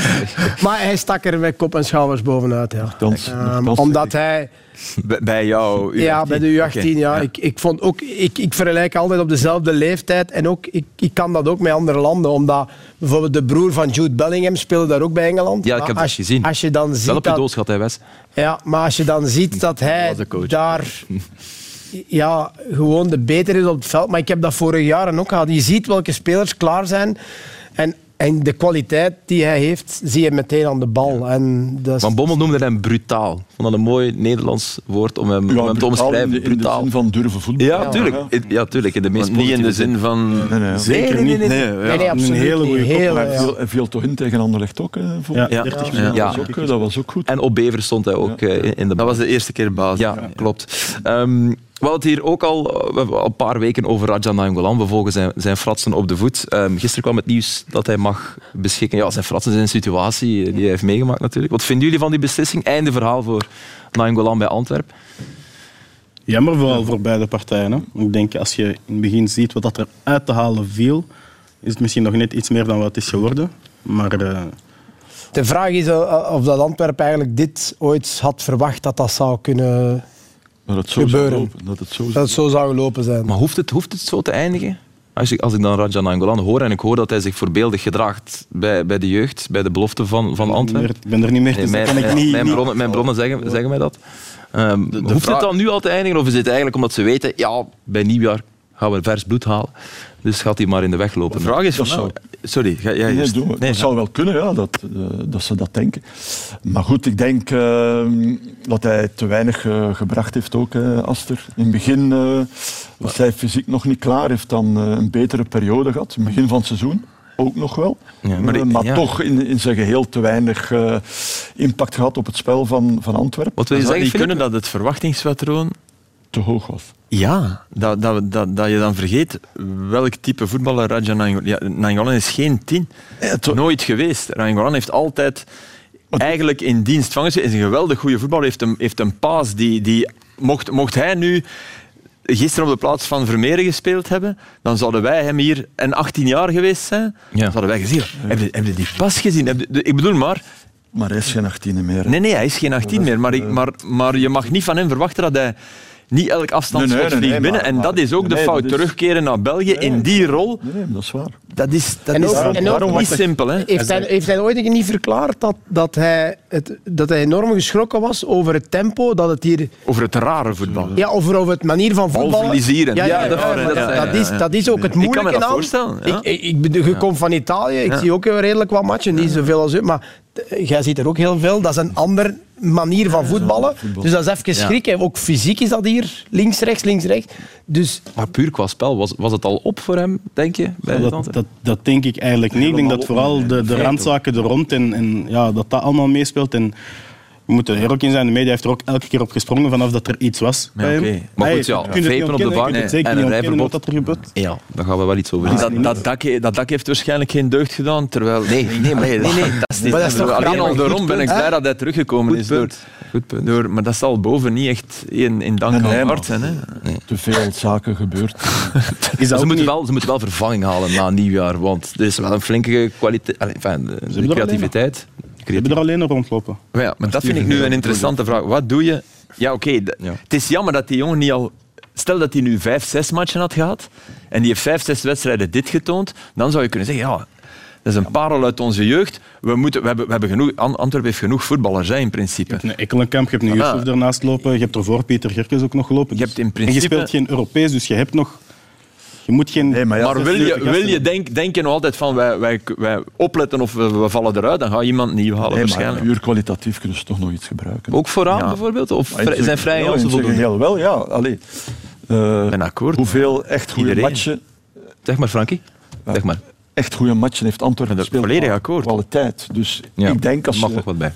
F: [LAUGHS] maar hij stak er met kop en schouders bovenuit, ja. Ehm, omdat hij...
D: Bij- jou.
F: Ja, bij de U18,
D: Oké,
F: ja. Ik, ik, vond ook, ik, ik vergelijk altijd op dezelfde leeftijd. En ook, ik, ik kan dat ook met andere landen. Omdat bijvoorbeeld de broer van Jude Bellingham speelde daar ook bij Engeland.
B: Ja, ik heb dat
F: als,
B: gezien.
F: Als je dan ziet
B: Wel op je
F: dat,
B: doos gaat hij Wes.
F: ja, maar als je dan ziet dat [LAUGHS] hij
B: was
F: daar [LAUGHS] ja, gewoon de beter is op het veld. Maar ik heb dat vorig jaar ook gehad. Je ziet welke spelers klaar zijn. En, en de kwaliteit die hij heeft, zie je meteen aan de bal. En dat is,
B: Van Bommel noemde hem brutaal. Ik vond dat een mooi Nederlands woord om hem, om hem te omschrijven.
E: In de, in de zin van durven voetballen.
B: Ja, tuurlijk. Ja, tuurlijk. In de meest
D: niet in de zin van...
E: Nee, nee.
C: zeker
B: nee,
C: niet.
B: nee, nee.
D: Nee, ja.
F: nee, nee, absoluut
C: hele
F: niet.
C: goede kop,
F: Heel,
E: Maar hij
F: ja.
E: viel, toch in tegen Anderlecht ook? Hè, voor-
C: Ja,
D: Ja.
C: 30
D: Ja.
C: minuten.
B: Ja.
E: Dat, was ook, eh, dat was ook goed.
B: En op Bever stond hij ook eh, in de
D: Dat was de eerste keer basis.
B: Ja, klopt. Ehm, we hadden het hier ook al, al een paar weken over Raja Nainggolan. We volgen zijn, zijn fratsen op de voet. Ehm, gisteren kwam het nieuws dat hij mag beschikken. Ja, zijn fratsen zijn een situatie die hij heeft meegemaakt natuurlijk. Wat vinden jullie van die beslissing? Einde verhaal voor Nainggolan bij Antwerpen.
C: Jammer vooral voor beide partijen. Hè. Ik denk als je in het begin ziet wat dat er uit te halen viel, is het misschien nog net iets meer dan wat het is geworden. Maar eh,
F: De vraag is eh, of dat Antwerpen eigenlijk dit ooit had verwacht dat dat zou kunnen
E: Dat het zo
F: gebeuren.
E: zou lopen. Dat het zo
F: dat het zo zou gelopen zijn.
B: Maar hoeft het, hoeft het zo te eindigen? Als ik, als ik dan Raja Nainggolan hoor en ik hoor dat hij zich voorbeeldig gedraagt bij, bij de jeugd, bij de belofte van, van Antwerpen.
C: ik ben er niet meer,
B: Nee,
C: dus
B: mijn,
C: kan ik
B: mijn-
C: niet...
B: mijn bronnen, mijn bronnen zeggen, zeggen mij dat. Ehm,
D: de
B: hoeft
D: vraag-
B: het dan nu al te eindigen of is het eigenlijk omdat ze weten, ja, bij nieuwjaar gaan we vers bloed halen. Dus gaat hij maar in de weg lopen.
D: De vraag is van,
E: Dat
D: nou, sorry, ga jij
E: Nee,
D: eerst.
E: dat zou wel kunnen, ja, dat, eh, dat ze dat denken. Maar goed, ik denk eh, dat hij te weinig eh, gebracht heeft ook, eh, Aster. In het begin eh, was hij fysiek nog niet klaar, heeft dan een betere periode gehad. In het begin van het seizoen ook nog wel.
B: Ja,
E: maar
D: maar-
E: maar
D: ja.
E: toch in, in zijn geheel te weinig eh, impact gehad op het spel van, van Antwerpen.
B: Wat wil je
D: Zou het
B: zeggen,
D: kunnen dat het verwachtingspatroon
E: Te hoog was.
D: Ja, dat, dat, dat, dat je dan vergeet welk type voetballer Raja Nainggolan is geen tien. Nooit geweest. Nainggolan heeft altijd eigenlijk in dienst van. Is een geweldig goede voetballer. Heeft een, heeft een paas die... die mocht, mocht hij nu gisteren op de plaats van Vermeeren gespeeld hebben, dan zouden wij hem hier en 18 jaar geweest zijn.
B: Ja.
D: Dan zouden wij gezien hebben. Heb je, heb je die pas gezien? Heb je- ik bedoel maar...
E: Maar hij is geen 18 meer. hè.
D: Nee, nee, hij is geen 18 meer. Maar, ik, maar, maar je mag niet van hem verwachten dat hij niet elk afstandsschot
E: Nee, nee, nee,
D: vliegt
E: nee,
D: binnen.
E: maar-
D: en dat is ook de fout.
E: is-
D: Terugkeren naar België in die rol,
E: Nee, nee, dat is waar.
D: dat is, dat
F: En
D: is
F: ook- en ook-
D: niet simpel. Hè?
F: Heeft hij, heeft hij ooit niet verklaard dat, dat, hij het, dat hij enorm geschrokken was over het tempo, dat het hier...
D: Over het rare voetbal.
F: Ja, over, over het manier van voetballen.
D: Balverliezeren.
F: Ja, ja,
D: Ja,
F: ja,
D: dat- ja,
F: dat, is,
D: ja.
F: dat is ook het
D: Ik kan me
F: moeilijke
D: dat voorstellen, ja.
F: Ik, ik, je komt van Italië, ik
D: Ja.
F: zie ook redelijk wat matchen, niet zoveel als u, maar jij ziet er ook heel veel. Dat is een andere manier van voetballen. Dus dat is even
B: Ja.
F: schrik. hè. Ook fysiek is dat hier links, rechts, links, rechts. Dus
B: Maar puur qua spel, was, was het al op voor hem, denk je? Bij
C: dat, dat denk ik eigenlijk niet. Ik denk dat vooral de, de randzaken er rond en, en ja, dat dat allemaal meespeelt. En we moeten er ook in zijn. De media heeft er ook elke keer op gesprongen vanaf dat er iets was.
D: Ja,
C: bij hem.
D: oké.
B: Maar goed, ja, vapen op de bank en een rijverbod.
C: wat er gebeurt.
B: Ja, daar gaan we wel iets over zeggen.
D: dat, dat, dak, dat dak heeft waarschijnlijk geen deugd gedaan, terwijl...
B: Nee, nee, maar- nee, nee, dat is niet-
F: Maar dat is toch
D: Alleen al
F: grappig.
D: daarom ben ik blij dat hij teruggekomen is. Door.
B: Goed punt.
D: door, maar dat zal boven niet echt in, in dank aan hart zijn. Hè?
E: Te veel zaken gebeurd. [LAUGHS]
C: Is dat
B: Ze moeten, wel, ze moeten wel vervanging halen na nieuwjaar, want er is wel een flinke kwaliteit, allee, enfin, de, de creativiteit.
C: We hebben er alleen op rondlopen.
D: Maar, ja, maar dat vind ik nu een interessante vraag. Wat doe je? Ja, oké.
B: Ja.
D: Het is jammer dat die jongen niet al... Stel dat hij nu vijf, zes matchen had gehad en die heeft vijf, zes wedstrijden dit getoond, dan zou je kunnen zeggen, ja, dat is een parel uit onze jeugd. We, moeten, we, hebben, we hebben genoeg... An- Antwerpen heeft genoeg voetballers, hè, in principe.
C: Je hebt een Ekkelenkamp, je hebt een
D: Ah.
C: Yusuf ernaast lopen, je hebt ervoor Pieter Gerkes ook nog gelopen.
D: Je
C: Dus-
D: hebt in
C: En
D: principe-
C: je speelt geen Europees, dus je hebt nog... Je moet geen...
E: Nee, maar
D: Maar wil je, wil je denk, denk je nog altijd van wij, wij, wij opletten of we, we vallen eruit, dan ga je iemand nieuw halen
E: Nee, maar
D: waarschijnlijk.
E: puur kwalitatief kunnen ze toch nog iets gebruiken.
B: Ook vooraan
D: Ja.
B: bijvoorbeeld? Of
E: Maar
B: vrij- zijn vrije
E: ja,
B: voldoende?
E: geheel wel, ja. Allee.
D: Ben akkoord.
E: hoeveel echt goede
D: Iedereen.
E: matchen,
B: Zeg maar, Frankie. Zeg maar.
E: echt goede matchen heeft Antwerpen
D: er
E: gespeeld?
D: volledig akkoord.
E: Kwaliteit. Dus
B: Ja,
E: ik denk als
B: mag
E: je,
B: nog wat bij.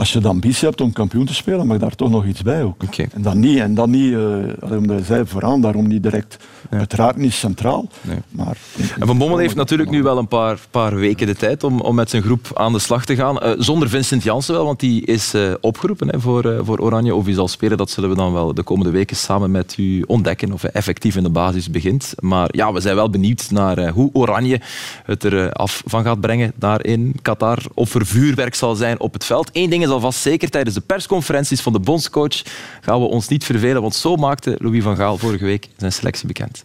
E: Als je de ambitie hebt om kampioen te spelen, mag daar toch nog iets bij ook. En dan niet, en dan niet, eh, allee, omdat zei vooraan, daarom niet direct, uiteraard niet centraal.
B: Nee.
E: Maar,
B: En Van Bommel heeft natuurlijk nu wel een paar, paar weken de tijd om, om met zijn groep aan de slag te gaan. Eh, zonder Vincent Janssen wel, want die is eh, opgeroepen hè, voor, eh, voor Oranje. Of hij zal spelen, dat zullen we dan wel de komende weken samen met u ontdekken. Of hij effectief in de basis begint. Maar ja, we zijn wel benieuwd naar eh, hoe Oranje het er eh, af van gaat brengen daar in Qatar. Of er vuurwerk zal zijn op het veld. Eén ding is alvast zeker, tijdens de persconferenties van de bondscoach gaan we ons niet vervelen. Want zo maakte Louis van Gaal vorige week zijn selectie bekend.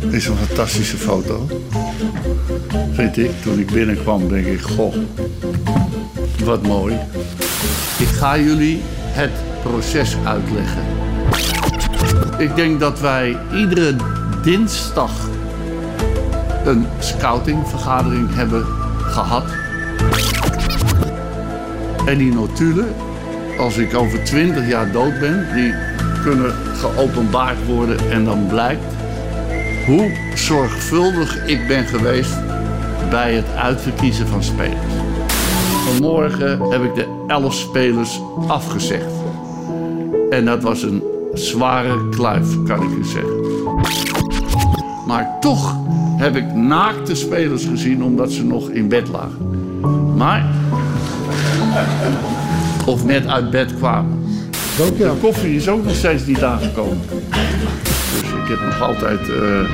G: Dit is een fantastische foto. Vind ik. Toen ik binnenkwam, denk ik, goh, wat mooi. Ik ga jullie het proces uitleggen. Ik denk dat wij iedere dinsdag een scoutingvergadering hebben gehad. En die notulen, als ik over 20 jaar dood ben, die kunnen geopenbaard worden en dan blijkt hoe zorgvuldig ik ben geweest bij het uitverkiezen van spelers. Vanmorgen heb ik de elf spelers afgezegd. En dat was een zware kluif, kan ik u zeggen. Maar toch heb ik naakte spelers gezien omdat ze nog in bed lagen. Maar. Of net uit bed kwamen. De koffie is ook nog steeds niet aangekomen. Dus ik heb nog altijd eh, eh,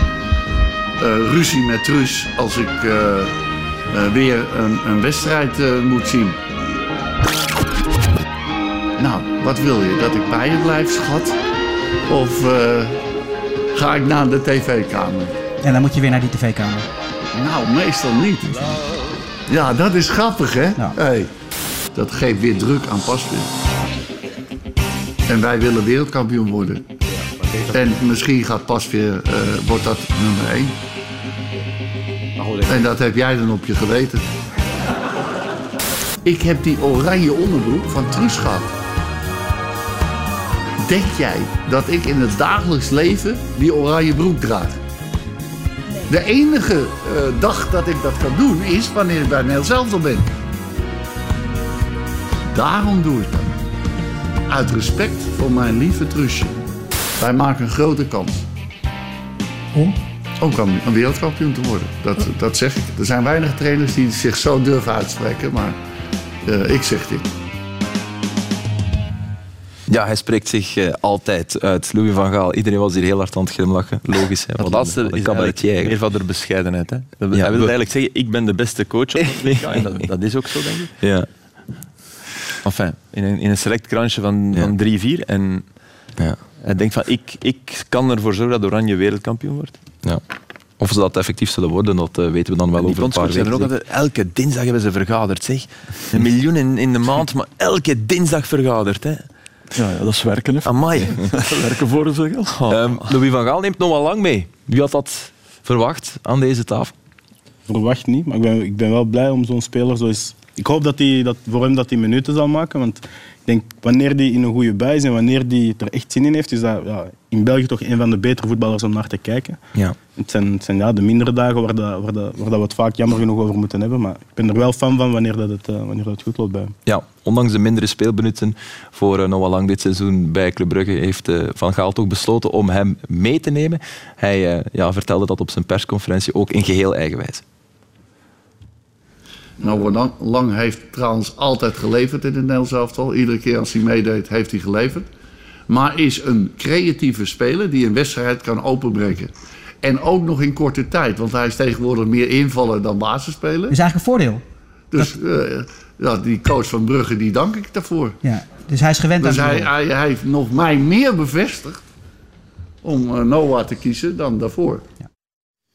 G: ruzie met Truus als ik eh, weer een, een wedstrijd moet zien. Nou, wat wil je? Dat ik bij je blijf, schat? Of ga ik naar de tv-kamer?
H: En dan moet je weer naar die tv-kamer.
G: Nou, meestal niet. Ja, dat is grappig, hè?
H: Ja.
G: Hey. Dat geeft weer druk aan Pasveer. En wij willen wereldkampioen worden. En misschien gaat Pasveer, eh wordt dat nummer 1. En dat heb jij dan op je geweten. Ik heb die oranje onderbroek van Truus gehad. Denk jij dat ik in het dagelijks leven die oranje broek draag? De enige eh, dag dat ik dat kan doen is wanneer ik bij Nederland zelf al ben. Daarom doe ik dat. Uit respect voor mijn lieve Truusje. Wij maken een grote kans.
F: Om?
G: Om een wereldkampioen te worden. Dat, dat zeg ik. Er zijn weinig trainers die zich zo durven uitspreken, maar eh, ik zeg dit.
B: Ja, hij spreekt zich eh, altijd uit. Louis van Gaal, iedereen was hier heel hard aan het glimlachen. Logisch. Hè,
D: Dat
B: want
D: laatste
B: een
D: is eigenlijk meer van de bescheidenheid. Hè? Dat,
B: Ja,
D: hij wil eigenlijk zeggen, ik ben de beste coach op [LAUGHS] het WK. En dat, dat is ook zo, denk ik.
B: Ja.
D: Enfin, in een, in een select krantje van, van 3-4. En
B: Ja.
D: hij denkt van, ik, ik kan ervoor zorgen dat Oranje wereldkampioen wordt.
B: Ja. Of ze dat effectief zullen worden, dat eh, weten we dan wel
D: die
B: over een paar weken.
D: ook altijd, elke dinsdag hebben ze vergaderd, zeg. Een miljoen in, in de maand, maar elke dinsdag vergaderd, hè.
E: Ja, ja, dat is werken. Hè.
D: Amai. [LAUGHS]
E: werken voor ze geld.
B: Ehm, Louis van Gaal neemt nog wel lang mee. Wie had dat verwacht aan deze tafel?
C: Verwacht niet, maar ik ben, ik ben wel blij om zo'n speler zo eens... Ik hoop dat hij, dat, voor hem dat hij minuten zal maken, want ik denk, wanneer hij in een goede bui is en wanneer hij er echt zin in heeft, is dat ja, in België toch een van de betere voetballers om naar te kijken.
B: Ja.
C: Het zijn, het zijn ja, de mindere dagen waar, dat, waar, dat, waar dat we het vaak jammer genoeg over moeten hebben, maar ik ben er wel fan van wanneer, dat het, eh, wanneer dat het goed loopt bij hem.
B: ja, ondanks de mindere speelminuten voor eh, Noah Lang dit seizoen bij Club Brugge heeft eh, Van Gaal toch besloten om hem mee te nemen. Hij ja, vertelde dat op zijn persconferentie ook in geheel eigenwijs.
G: Nou, Lang, Lang heeft trouwens altijd geleverd in het Nederlands elftal. Iedere keer als hij meedeed, heeft hij geleverd. Maar is een creatieve speler die een wedstrijd kan openbreken. En ook nog in korte tijd, want hij is tegenwoordig meer invaller dan basisspeler.
H: Dat is eigenlijk een voordeel.
G: Dus eh, ja, die coach van Brugge, die dank ik daarvoor.
H: Ja. Dus hij is gewend
G: Dus
H: aan
G: hij, hij, hij heeft nog mij meer bevestigd om eh, Noah te kiezen dan daarvoor.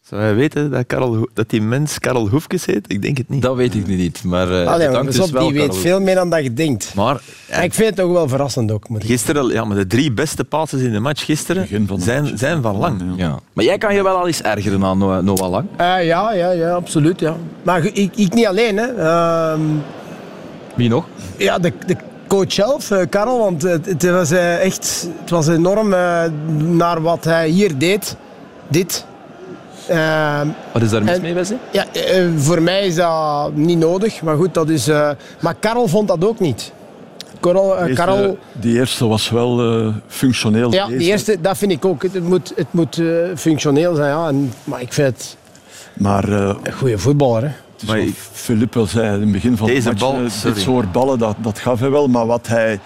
D: Zou hij weten dat, Karel, dat die mens Karel Hoefkes heet? Ik denk het niet.
B: Dat weet ik nu niet, maar eh
F: Allee, maar pas
B: dus
F: op,
B: wel.
F: die weet
B: Karel.
F: veel meer dan dat je denkt.
D: Maar
F: En ik vind het toch wel verrassend ook. Moet ik
D: gisteren, ja, maar de drie beste passes in de match gisteren
E: Begin van de
D: zijn,
E: match.
D: zijn van Lang.
B: Ja. Maar jij kan je wel al eens ergeren aan Noah, Lang.
F: Eh, ja, ja, ja, absoluut. Ja. Maar ik, ik niet alleen. Hè. Ehm,
B: Wie nog?
F: ja, de, de coach zelf, eh, Karel, want het, het was echt het was enorm eh, naar wat hij hier deed. Dit. Ehm,
B: Wat is daar mis
F: En-
B: mee, Wesley?
F: ja, eh, voor mij is dat niet nodig, maar goed, dat is. eh, maar Karel vond dat ook niet. Karel, eh,
E: Deze-
F: Karel
E: die eerste was wel eh, functioneel.
F: ja,
E: Deze-
F: die eerste, dat vind ik ook. Het, moet, het moet eh, functioneel zijn, ja. En, maar ik vind het
E: Maar eh,
F: een goede voetballer. Hè.
D: Maar
E: Philippe al zei in het begin van
D: Deze
E: de match,
D: bal,
E: eh, dit soort ballen, dat, dat gaf hij wel. Maar wat hij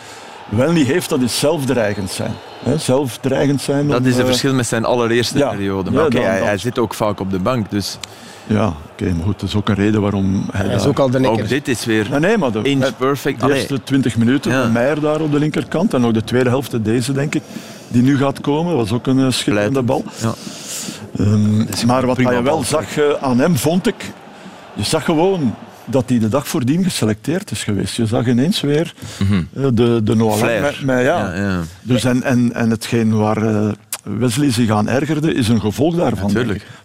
E: wel niet heeft, dat is zelfdreigend zijn. Hè, zelfdreigend zijn.
D: Dat
E: om,
D: is het
E: eh,
D: verschil met zijn allereerste
E: ja.
D: periode.
E: Ja,
D: Maar
E: dan-
D: hij,
E: dan-
D: hij zit ook vaak op de bank, dus
E: Ja, oké, maar goed, dat is ook een reden waarom hij
F: Hij is ook al de
D: ook dit is weer
E: Nee, nee, maar de,
D: inch
E: de
D: perfect. Allee,
E: eerste 20 minuten,
D: Ja.
E: met Meijer daar op de linkerkant. En ook de tweede helft, deze denk ik, die nu gaat komen, was ook een eh, schitterende bal.
D: Ja.
E: Ehm, maar wat je wel
D: bal.
E: zag eh, aan hem, vond ik, je zag gewoon dat hij de dag voordien geselecteerd is geweest. Je zag ineens weer eh, de, de met, met- ja.
D: Ja, ja.
E: Dus en, en, en hetgeen waar eh, Wesley zich aan ergerde, is een gevolg daarvan.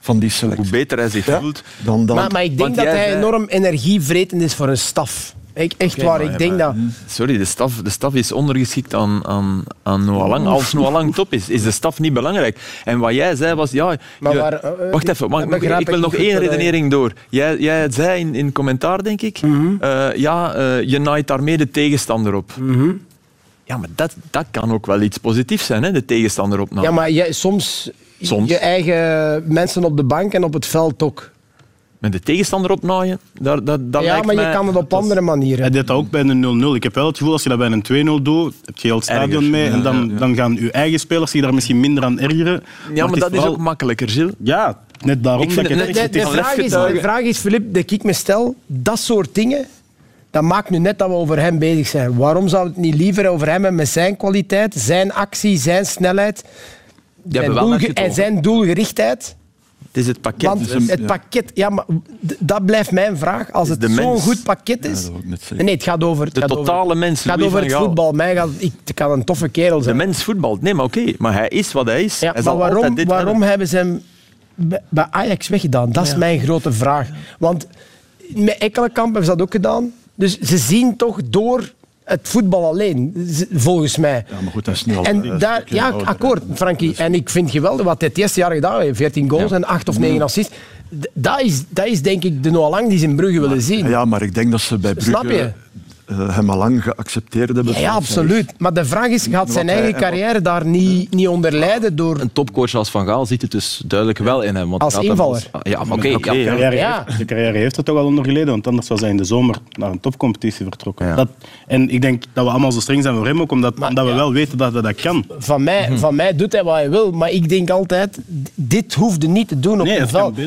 E: Van die selectie.
D: Hoe beter hij zich
E: Ja.
D: voelt.
E: Dan, dan,
F: Maar, maar ik denk
D: Want
F: dat hij
D: zei-
F: enorm energievretend is voor een staf. Ik, echt waar, ik denk dat.
D: Sorry, de staf, de staf is ondergeschikt aan, aan, aan Noah Lang. Als Noah Lang top is, is de staf niet belangrijk. En wat jij zei was, ja...
F: Maar
D: je-
F: waar, eh, eh,
D: wacht even, mag-
F: dat
D: mag-
F: begrijp
D: ik wil nog één redenering door. Jij, jij zei in, in commentaar, denk ik, eh, ja, eh, je naait daarmee de tegenstander op. Ja, maar dat, dat kan ook wel iets positiefs zijn, hè, de tegenstander opnaaien.
F: Ja, maar jij, soms,
D: Soms.
F: je eigen mensen op de bank en op het veld ook.
D: Met de tegenstander opnaaien, daar, dat, dat
F: ja,
D: lijkt
F: maar je
D: mij-
F: kan het op
D: dat
F: andere manieren.
C: Hij deed dat ook bij een 0-0. Ik heb wel het gevoel, als je dat bij een 2-0 doet, heb je heel het stadion
D: Erger.
C: mee. En dan,
D: ja, ja.
C: dan gaan uw eigen spelers zich daar misschien minder aan ergeren.
D: Ja, maar dat is
C: vooral-
D: ook makkelijker, Gilles.
C: Ja, net daarom
D: Ik
C: dat
D: het
F: De,
D: net-
F: vraag is, de vraag is, Filip, dat ik me stel, dat soort dingen, dat maakt nu net dat we over hem bezig zijn. Waarom zou het niet liever over hem hebben met zijn kwaliteit, zijn actie, zijn snelheid zijn doelge- en zijn doelgerichtheid?
D: Het is het pakket.
F: Want het pakket, ja, maar dat blijft mijn vraag. Als het
D: de
F: zo'n goed pakket is. nee, het gaat over. Het
D: de
F: gaat
D: totale
F: over,
D: mens.
F: het gaat over het voetbal. Mij gaat, ik, het kan een toffe kerel
D: De
F: zijn.
D: mens voetbalt. Nee, maar oké. Maar hij is wat hij is.
F: Ja,
D: hij
F: maar waarom,
D: dit
F: waarom
D: hebben.
F: hebben ze hem bij- bij Ajax weggedaan? Dat is mijn grote vraag. Want met Ekkelenkamp hebben ze dat ook gedaan. Dus ze zien toch door het voetbal alleen, volgens mij.
E: Ja, maar goed, dat is al...
F: En
E: is
F: daar, ja,
E: ouder,
F: akkoord. Frankie. En ik vind geweldig wat hij het eerste jaar gedaan heeft. 14 goals en 8 of 9 assists. Dat is, dat is denk ik de Noah Lang die ze in Brugge willen zien.
E: Ja, maar ik denk dat ze bij
F: Snap je?
E: Eh, hem al lang geaccepteerd hebben.
F: Ja, ja, absoluut. Maar de vraag is, gaat zijn
E: hij-
F: eigen carrière daar niet, niet onder lijden door...
B: Een topcoach als Van Gaal ziet het dus duidelijk wel in hem. Want
F: Als invaller.
B: als- Ja, maar oké.
D: Oké,
B: ja.
D: ja.
C: carrière
F: Ja.
C: heeft, de carrière heeft er toch al onder geleden, want anders was hij in de zomer naar een topcompetitie vertrokken.
D: Ja.
C: Dat, en ik denk dat we allemaal zo streng zijn voor hem, ook omdat,
F: Maar,
C: omdat we
F: ja.
C: wel weten dat hij dat kan.
F: Van mij,
E: Mhm.
F: van mij doet hij wat hij wil, maar ik denk altijd, dit hoefde niet te doen op
C: Nee, kan
F: veld.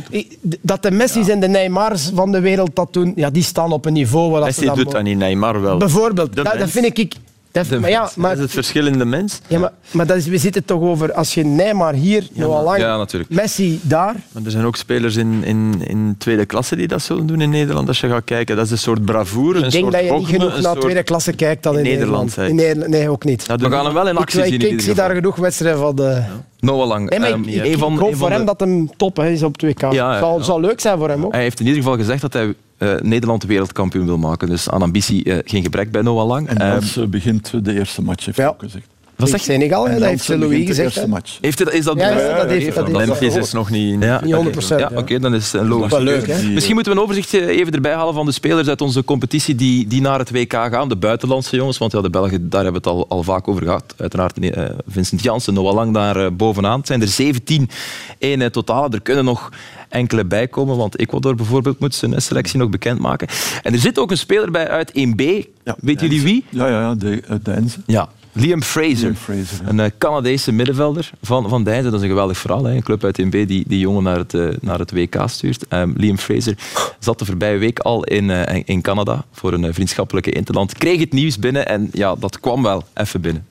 F: Dat de Messi's en de Neymars van de wereld dat doen, ja, die staan op een niveau waar dat ze
D: Messi
F: dat
D: doet dat niet, Neymar wel.
F: Bijvoorbeeld, dat, dat vind ik... Dat, maar ja,
D: Dat
F: maar,
D: is het verschil in de mens.
F: ja, maar, maar dat is, we zitten toch over, als je Neymar hier, Lang,
B: Ja, natuurlijk.
F: Messi daar,
D: Maar er zijn ook spelers in, in, in tweede klasse die dat zullen doen in Nederland. Als je gaat kijken, dat is een soort bravoure.
F: ik
D: een
F: denk
D: soort
F: dat je niet genoeg naar
D: soort-
F: tweede klasse kijkt dan in,
D: In Nederland,
F: Nederland.
D: zei
F: In Nederland. Nee, ook niet.
D: Dat
B: We gaan hem wel in
F: Ik,
B: actie
F: ik,
B: zien. in
F: ik
B: ieder
F: zie daar genoeg wedstrijden van de...
B: Noah Lang.
F: Nee, maar
B: ehm,
F: ik, ik,
B: van-
F: ik hoop voor hem
B: de-
F: dat hem top hè, is op 2K.
B: Ja, ja,
F: zal,
B: ja.
F: zal leuk zijn voor hem ook.
B: Hij heeft in ieder geval gezegd dat hij eh, Nederland wereldkampioen wil maken. Dus aan ambitie eh, geen gebrek bij Noah Lang.
E: En
B: Ehm,
E: Jansen begint de eerste match, heeft hij
F: Ja.
E: ook gezegd.
B: Zeg je?
F: Senegal, dat heeft Louis
E: de
F: gezegd.
E: match.
B: Heeft hij, is dat
F: Ja, ja, dat heeft- dat
D: is nog niet...
B: Ja,
F: Niet 100
B: oké. Ja,
F: ja.
B: oké, dan is het logisch.
F: Wel leuk, hè?
E: Die-
B: Misschien moeten we een overzicht eh, even erbij halen van de spelers uit onze competitie die, die naar het WK gaan. De buitenlandse jongens, want ja, de Belgen, daar hebben we het al, al vaak over gehad. Uiteraard eh, Vincent Janssen, Noah Lang daar eh, bovenaan. Het zijn er 17 in het totaal. Er kunnen nog enkele bijkomen, want Ecuador bijvoorbeeld moet zijn selectie nog bekendmaken. En er zit ook een speler bij uit 1B.
E: Ja,
B: Weet jullie wie?
E: Ja, ja, ja de, uit Deinze.
B: Ja, Liam Fraser.
E: Liam Fraser, ja.
B: Een eh, Canadese middenvelder van, van Deinzen. Dat is een geweldig verhaal. Hè? Een club uit 1B die die jongen naar het, eh, naar het WK stuurt. Ehm, Liam Fraser zat de voorbije week al in, eh, in Canada voor een vriendschappelijke interland. Kreeg het nieuws binnen en ja, dat kwam wel even binnen.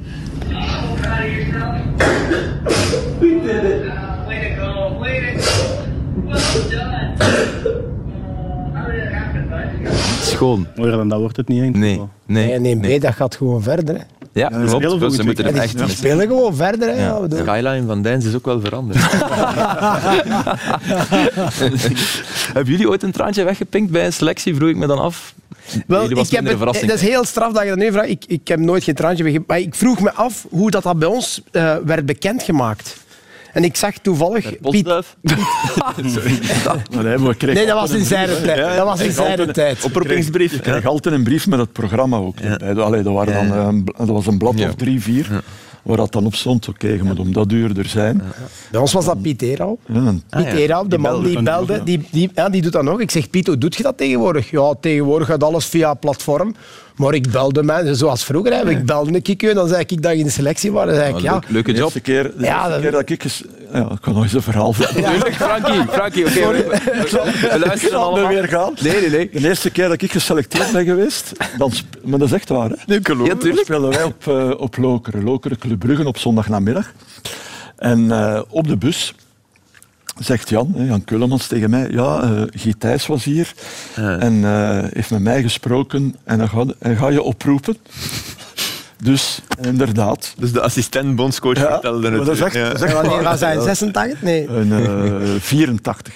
H: Way to go, way to go.
B: Schoon.
C: Mooier dan dat wordt het niet.
B: Nee, nee.
F: Nee, nee, B, dat gaat gewoon verder. Hè.
B: Ja, klopt. Ze moeten
F: die,
B: echt
F: die spelen gewoon verder. Hè.
B: Ja.
F: Ja, we
D: De
F: doen-
D: skyline van Dens is ook wel veranderd. [LAUGHS]
B: Hebben jullie ooit een traantje weggepinkt bij een selectie? Vroeg ik me dan af.
F: Wel, ik heb het,
B: verrassing.
F: dat is heel straf dat je dat nu vraagt. Ik, ik heb nooit geen traantje wegge- Maar ik vroeg me af hoe dat, dat bij ons eh, werd bekendgemaakt. En ik zag toevallig... Piet,
D: Postduif. [LAUGHS]
E: Maar nee, maar
F: dat was in zijn tijd. Dat was in zijn tijd.
D: Oproepingsbrief.
E: Ik kreeg altijd een brief met het programma ook. Allee, dat, waren dan,
D: Ja, ja.
E: een bl- dat was een blad of drie, vier, waar dat dan op stond. Oké, je moet om dat uur er zijn.
F: Bij ons was dat Piet Erau.
E: Ja,
F: Piet
D: ja.
F: Erau, de man die belde, die, die, ja, die doet dat nog. Ik zeg, Piet, hoe doet je dat tegenwoordig? Ja, tegenwoordig gaat alles via platform. Maar ik belde mij, zoals vroeger. Hè. Ik belde een keer en dan zei ik dat ik in de selectie was. Dan zei ik,
B: Oh,
F: ja,
B: leuk- Leuke
E: de
B: job.
E: eerste keer, de
F: Ja, dat-
E: keer dat ik... eens- Ja, ik kan nog eens een verhaal vertellen.
B: Tuurlijk, Frankie. Frankie, oké. we, we- we luisteren
E: Zal het
B: allemaal.
E: weer gaan?
B: Nee, nee, nee.
E: De eerste keer dat ik geselecteerd ben geweest, dan maar dat is echt waar. Hè?
B: Ja,
E: Dan speelden wij op, eh, op Lokeren, Lokeren Club Brugge op zondagnamiddag. En eh, op de bus zegt Jan, Jan Kullemans tegen mij, ja, eh Guy Thijs was hier en eh, heeft met mij gesproken en hij gaat, hij gaat je oproepen. [LAUGHS] Dus inderdaad,
D: Dus de assistent bondscoach
E: Ja,
D: vertelde het.
E: dat
D: Ja.
E: dat
F: wanneer was hij? 86? Nee.
E: een eh, 84.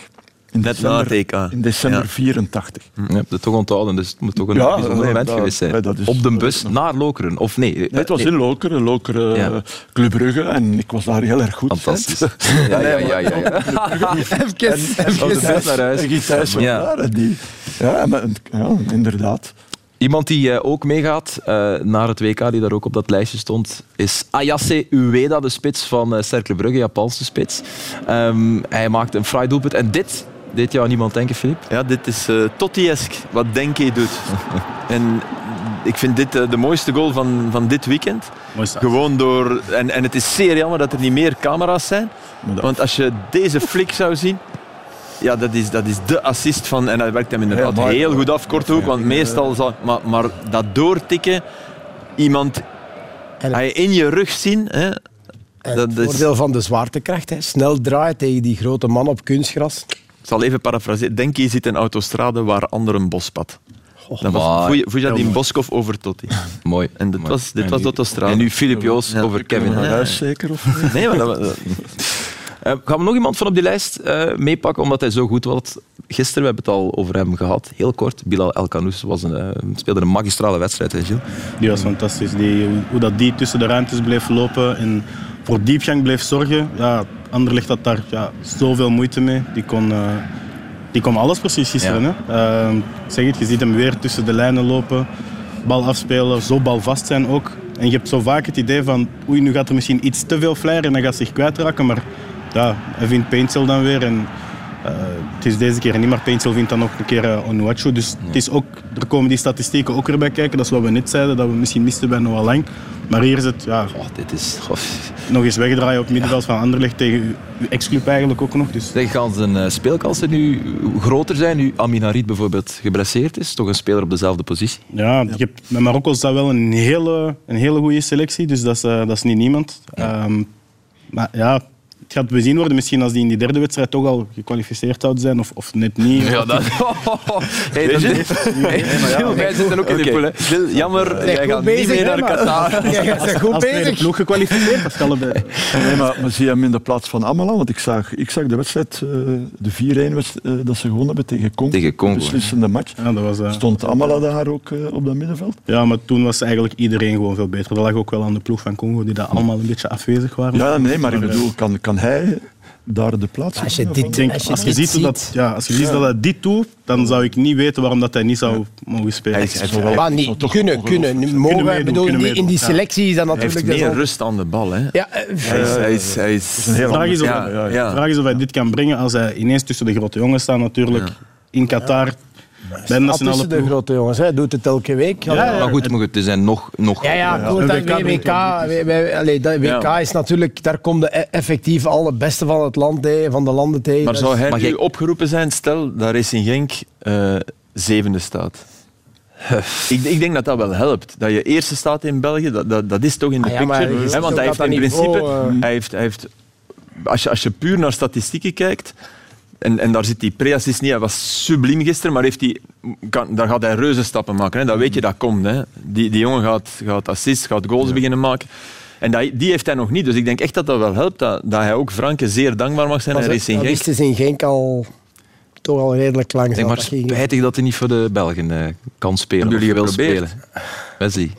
E: In
D: EK.
E: In december
D: Ja.
E: 84.
B: Je hebt het toch onthouden, dus het moet toch een
E: Ja,
B: bijzonder
E: nee,
B: moment
E: dat-
B: geweest zijn.
E: nee,
B: Op de bus naar Lokeren, of nee?
E: Nee, het was in Lokeren, Lokeren
B: Ja.
E: eh, Club Brugge en ik was daar heel erg goed.
B: Fantastisch. [LAUGHS] Ja, ja, ja. ja, ja. [LAUGHS]
F: Even,
B: bus naar huis.
E: Was
B: Ja.
E: daar. en Die, ja, maar, ja, inderdaad.
B: Iemand die eh, ook meegaat eh, naar het WK, die daar ook op dat lijstje stond, is Ayase Ueda, de spits van Cercle Brugge, Japanse spits. Ehm, hij maakte een fraai doelpunt. En dit deed jou niemand denken, Filip?
D: Ja, dit is uh, Totti-esk, wat Denke doet. [LAUGHS] en ik vind dit uh, de mooiste goal van, van dit weekend. Gewoon door... En, en het is zeer jammer dat er niet meer camera's zijn. Want als je deze flik zou zien... Ja, dat is, dat is de assist van... En dat werkt hem inderdaad
E: maar-
D: heel goed af, korte hoek. Want meestal zal... Maar, maar dat doortikken... Iemand... Hij in je rug zien... Hè,
F: En
B: Dat
F: het
B: is-
F: voordeel van de zwaartekracht. Hè. Snel draaien tegen die grote man op kunstgras.
D: Ik zal even parafraseren. Denk je zit een autostrade waar anderen een bospad. Dat was Boskov over Totti. [LAUGHS]
B: Mooi.
D: En dit
B: mooi.
D: was, dit
B: En
D: was
B: nu-
D: de autostrade.
B: En nu Filip Joos
D: Ja.
B: over Kevin.
E: Naar huis zeker? Of?
D: Nee, maar dat, [LAUGHS] was-
B: Eh, gaan we nog iemand van op die lijst eh, meepakken, omdat hij zo goed was? Gisteren, we hebben het al over hem gehad, heel kort. Bilal El Kanous was een, eh, speelde een magistrale wedstrijd, hè, Gilles?
C: Die was fantastisch. Die, hoe dat die tussen de ruimtes bleef lopen en voor diepgang bleef zorgen. Ja, Anderlecht had daar ja, zoveel moeite mee. Die kon, eh, die kon alles precies gisteren.
B: Ja.
C: Hè. Ehm, zeg het, je ziet hem weer tussen de lijnen lopen, bal afspelen, zo balvast zijn ook. En je hebt zo vaak het idee van, oei, nu gaat er misschien iets te veel flyer en dan gaat zich kwijtraken. Maar ja, hij vindt Paintsel dan weer. En, eh, het is deze keer niet, maar Paintsel vindt dan nog een keer uh, Onuachu. Dus het is ook, er komen die statistieken ook weer bij kijken. Dat is wat we net zeiden, dat we misschien misten bij Noah Lang. Maar hier is het ja,
B: Oh, dit is... goh.
C: nog eens wegdraaien op middenveld van Anderlecht tegen uw, ex-club eigenlijk ook nog. Dus
B: Zeg, gaan zijn eh, speelkansen nu groter zijn, nu Amin Harit bijvoorbeeld geblesseerd is? Toch een speler op dezelfde positie?
C: ja, je hebt, met Marokko is dat wel een hele, een hele goede selectie, dus dat is, eh, dat is niet niemand. Ehm, maar ja, gaat bezien worden misschien als die in die derde wedstrijd toch al gekwalificeerd zouden zijn of, of net niet.
B: Ja, dat... [LAUGHS] hey, dat Gilles, wij zitten ook in de pool, hè.
D: Gilles, jammer, jij
F: goed
D: gaat
F: bezig,
D: niet mee
F: hè,
D: naar
F: maar-
D: Qatar. [LAUGHS]
F: Ja, jij bent goed
C: Als tweede
F: bezig.
C: ploeg gekwalificeerd, dat is allebei.
E: Nee, maar, maar zie je hem in de plaats van Amala? Want ik zag, ik zag de wedstrijd, eh, de 4-1 wedst- eh, dat ze gewonnen hebben tegen Congo.
B: Tegen Congo,
E: De beslissende match.
C: Ja, dat was, eh,
E: Stond Amala daar ook eh, op dat middenveld?
C: ja, maar toen was eigenlijk iedereen gewoon veel beter. Dat lag ook wel aan de ploeg van Congo, die daar allemaal een beetje afwezig waren.
E: Ja, nee, maar ik bedoel, kan, kan hij daar de plaats
F: Als je dit,
C: denk,
F: als je
C: als je
F: dit
C: ziet, dat, ja, als je ziet dat hij dit doet, dan zou ik niet weten waarom dat hij niet zou mogen spelen.
D: Hij is- hij
E: wel-
F: niet
E: toch
F: kunnen, kunnen. Mogen,
C: meedoen,
F: bedoel,
C: kunnen
F: in, die, in die
C: meedoen.
F: selectie is dat
D: Hij heeft
F: natuurlijk...
D: meer rust aan de bal. Hè.
F: Ja, eh,
D: Hij is, hij is, hij is,
E: een heel
C: De vraag is, of,
D: Ja,
C: vraag is of hij dit kan brengen als hij ineens tussen de grote jongens staat natuurlijk. In Qatar, bij de
F: al
C: nationale
F: tussen de
C: ploeg.
F: grote jongens. Hij doet het elke week.
C: Ja, ja.
B: Maar goed, maar goed, er zijn nog... nog
F: Ja, ja, goed, dat
C: WK
F: WK, dat WK
D: Ja.
F: is natuurlijk, daar komt de e- effectief alle beste van het land van de landen tegen.
D: Maar
F: Dat
D: zou hij
B: Maar
D: nu
B: jij-
D: opgeroepen zijn, stel dat Racing Genk eh, zevende staat? Ik, ik denk dat dat wel helpt. Dat je eerste staat in België, dat, dat, dat is toch in de
F: Ah
D: picture. want hij
F: dat
D: heeft in
F: dat niveau,
D: principe...
F: eh,
D: Hij heeft, hij heeft, als, je, als je puur naar statistieken kijkt... En, en daar zit die pre-assist niet. Hij was subliem gisteren, maar heeft die, kan, daar gaat hij reuze stappen maken. Hè. Dat weet je, dat komt. Hè. Die, die jongen gaat, gaat assists, gaat goals beginnen maken. En dat, die heeft hij nog niet. Dus ik denk echt dat dat wel helpt. Dat, dat hij ook Franke zeer dankbaar mag zijn
F: maar ze-
D: Racing
F: dat
D: Genk.
F: wist dus in Genk al, toch al redelijk lang.
B: Maar
F: dat ging.
B: spijtig dat hij niet voor de Belgen eh, kan spelen.
D: Hebben jullie
B: of wil
D: geprobeerd?
B: spelen. Wesley,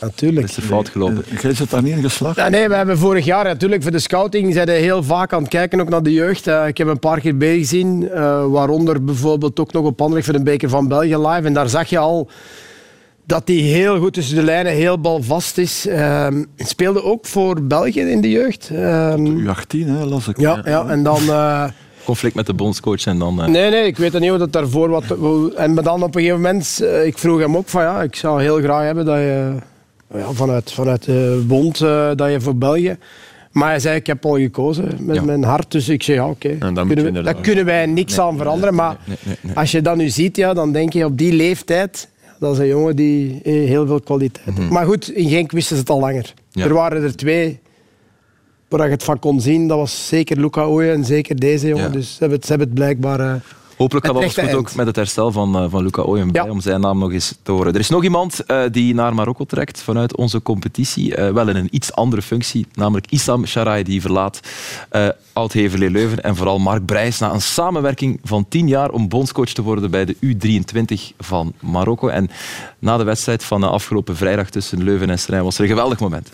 F: Natuurlijk.
B: is er fout gelopen.
E: Jij zit daar niet in geslaagd?
F: Ja, nee, we hebben vorig jaar natuurlijk voor de scouting zijn heel vaak aan het kijken ook naar de jeugd. Eh, ik heb een paar keer bezig gezien, eh, waaronder bijvoorbeeld ook nog op Anderlecht voor de beker van België live. En daar zag je al dat hij heel goed tussen de lijnen, heel balvast is. Ehm, speelde ook voor België in de jeugd. Ehm,
E: U18, hè, las ik.
F: ja, ja, en dan... eh,
B: Conflict met de bondscoach en dan... eh,
F: Nee, nee, ik weet het niet hoe dat daarvoor wat. En maar dan op een gegeven moment, ik vroeg hem ook van ja, ik zou heel graag hebben dat je ja, vanuit, vanuit de bond eh, dat je voor België. Maar hij zei, ik heb al gekozen met
B: Ja.
F: mijn hart. Dus ik zei, ja, oké.
D: moet je
F: Kunnen we- Daar kunnen wij niks aan veranderen. maar
B: nee, nee, nee.
F: als je dat nu ziet, ja, dan denk je op die leeftijd, dat is een jongen die eh, heel veel kwaliteit heeft. Maar goed, in Genk wisten ze het al langer.
B: Ja.
F: Er waren er twee waar je het van kon zien. Dat was zeker Luca Ooyen en zeker deze jongen.
B: Ja.
F: Dus ze hebben het, ze hebben het blijkbaar... eh,
B: Hopelijk gaat alles goed ook met het herstel van, eh, van Luca Ooyen bij,
F: Ja.
B: om zijn naam nog eens te horen. Er is nog iemand eh, die naar Marokko trekt vanuit onze competitie, eh, wel in een iets andere functie, namelijk Issam Sharai, die verlaat eh Oud-Heverlee Leuven en vooral Mark Brijs na een samenwerking van tien jaar om bondscoach te worden bij de U23 van Marokko. En na de wedstrijd van de afgelopen vrijdag tussen Leuven en Serijn was er een geweldig moment.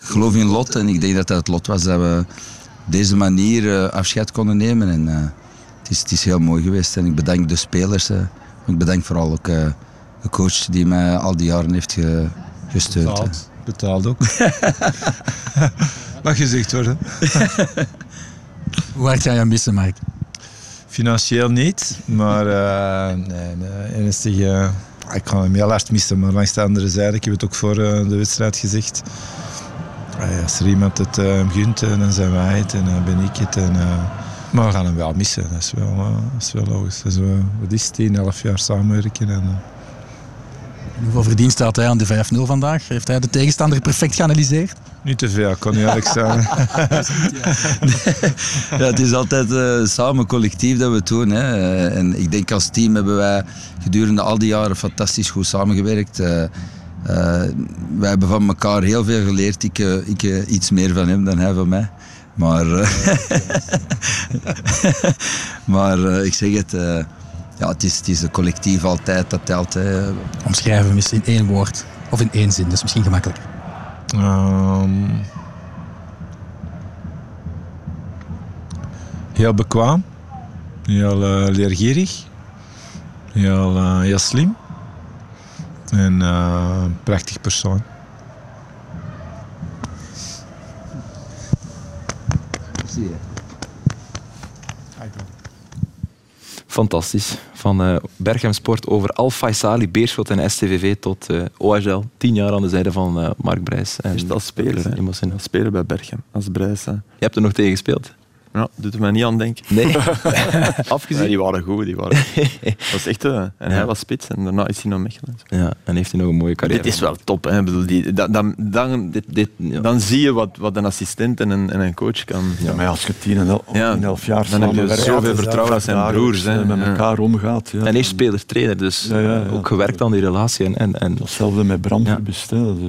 I: Ik geloof in lot en ik denk dat dat het lot was dat we op deze manier eh, afscheid konden nemen. En, eh, het, is, het is heel mooi geweest en ik bedank de spelers. eh, ik bedank vooral ook eh, de coach die mij al die jaren heeft ge- gesteund.
J: Betaald. Betaald ook. [LAUGHS] Mag gezegd worden. [LAUGHS]
I: Hoe hard ga je missen, Mark?
J: Financieel niet, maar eh, nee, nee, ernstig, eh, ik ga hem heel hard missen. Maar langs de andere zijde, ik heb het ook voor eh, de wedstrijd gezegd. Ah als er iemand het eh, gunt, eh, dan zijn wij het en dan ben ik het. En, eh, maar we gaan hem wel missen, dat is wel, eh, dat is wel logisch. Dus, we wat is het, 10, 11 jaar samenwerken. En, eh,
K: Hoeveel verdiensten had hij aan de 5-0 vandaag? Heeft hij de tegenstander perfect geanalyseerd?
J: Niet te veel, kan niet eerlijk zijn. [LAUGHS]
I: ja, het is altijd eh, samen collectief dat we het doen. Hè. En ik denk als team hebben wij gedurende al die jaren fantastisch goed samengewerkt. Eh, wij hebben van elkaar heel veel geleerd. Ik, ik iets meer van hem dan hij van mij. Maar, eh, [LAUGHS] maar eh, ik zeg het, eh, ja, het, is, het is een collectief altijd dat telt. Hè.
K: Omschrijven we eens in één woord. Of in één zin, dat is misschien gemakkelijker.
J: Ehm, heel bekwaam, heel eh, leergierig, heel, eh, heel slim en eh, een prachtig persoon.
B: Fantastisch. Van eh Berchem Sport over Al Faisali, Beerschot en STVV tot eh OHL. Tien jaar aan de zijde van eh, Mark Brijs. En
D: Is dat speler, hè?
B: Emotioneel.
D: Spelen bij Berchem, als Brijs. Hè.
B: Je hebt er nog tegen gespeeld?
D: Ja, doet er mij niet aan denken.
B: Nee.
D: Afgezien. Ja, die waren goed, die waren goed. Was echt, eh, en hij was spits en daarna is hij naar Mechelen.
B: Ja, en heeft hij nog een mooie carrière.
D: Dit is wel top. Hè. Bedoel, die, dan, dan, dan,
B: Dit, dit, ja.
D: dan zie je wat, wat een assistent en een, en een coach kan.
E: Ja, maar als je tien en el- en elf jaar
D: dan heb je zoveel vertrouwen als zijn broers, hè.
E: met elkaar omgaat. Ja.
B: En eerst speler-trainer, dus ook gewerkt aan die relatie. En, en, en
E: Hetzelfde met Bram hè.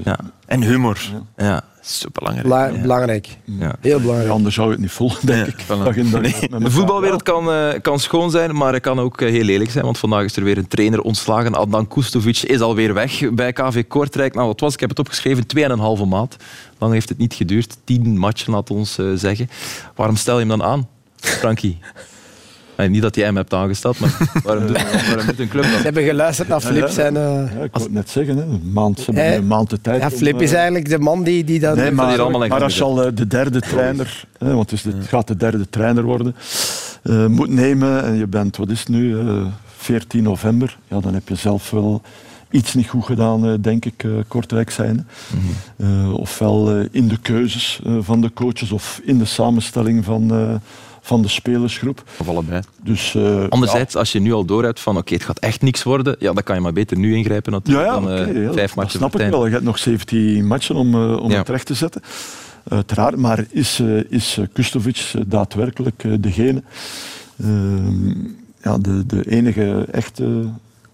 B: Ja,
D: En humor.
B: ja.
D: Superbelangrijk.
F: Bela- Belangrijk.
B: Ja.
F: Heel belangrijk.
E: Ja, anders zou je het niet volgen, denk
D: Ja,
E: ik.
D: voilà.
E: Dag in dag
D: Nee.
E: uit met
B: De voetbalwereld kan, eh, kan schoon zijn, maar het kan ook eh, heel lelijk zijn. Want vandaag is er weer een trainer ontslagen. Adnan Kustovic is alweer weg bij KV Kortrijk. Nou, wat was, ik heb het opgeschreven, 2,5 maand. Lang heeft het niet geduurd. Tien matchen, laat ons eh, zeggen. Waarom stel je hem dan aan, Frankie? Eh, niet dat jij hem hebt aangesteld, maar [LAUGHS] waarom doet, waarom doet een club
F: Ze
B: dat?
F: hebben geluisterd naar Flip. Zijn, eh,
E: Ja, ik wou het net zeggen, hè. Een maand, ze een maand de tijd.
F: ja,
E: om,
F: Flip
E: eh,
F: is eigenlijk de man die, die dat...
E: Nee,
B: hier
E: maar,
B: allemaal
E: maar als je al eh, de derde trainer, hè, want het, is de- het gaat de derde trainer worden, eh, moet nemen en je bent, wat is het nu, eh 14 november, ja, dan heb je zelf wel iets niet goed gedaan, eh, denk ik, eh, Kortrijk zijn. Eh, ofwel eh, in de keuzes eh, van de coaches of in de samenstelling van, eh, van de spelersgroep.
D: Of allebei.
E: Dus, eh,
B: Anderzijds, als je nu al door hebt van oké, het gaat echt niks worden, ja, dan kan je maar beter nu ingrijpen
E: Ja,
B: natuurlijk
E: ja,
B: dan
E: oké,
B: eh,
E: ja,
B: vijf
E: dat
B: matchen
E: snap
B: voor
E: ik wel. Je hebt nog 17 matchen om, eh, om
B: Ja.
E: het recht te zetten. Uiteraard, maar is, eh, is Kustovic daadwerkelijk eh, degene, ehm, ja, de, de enige echte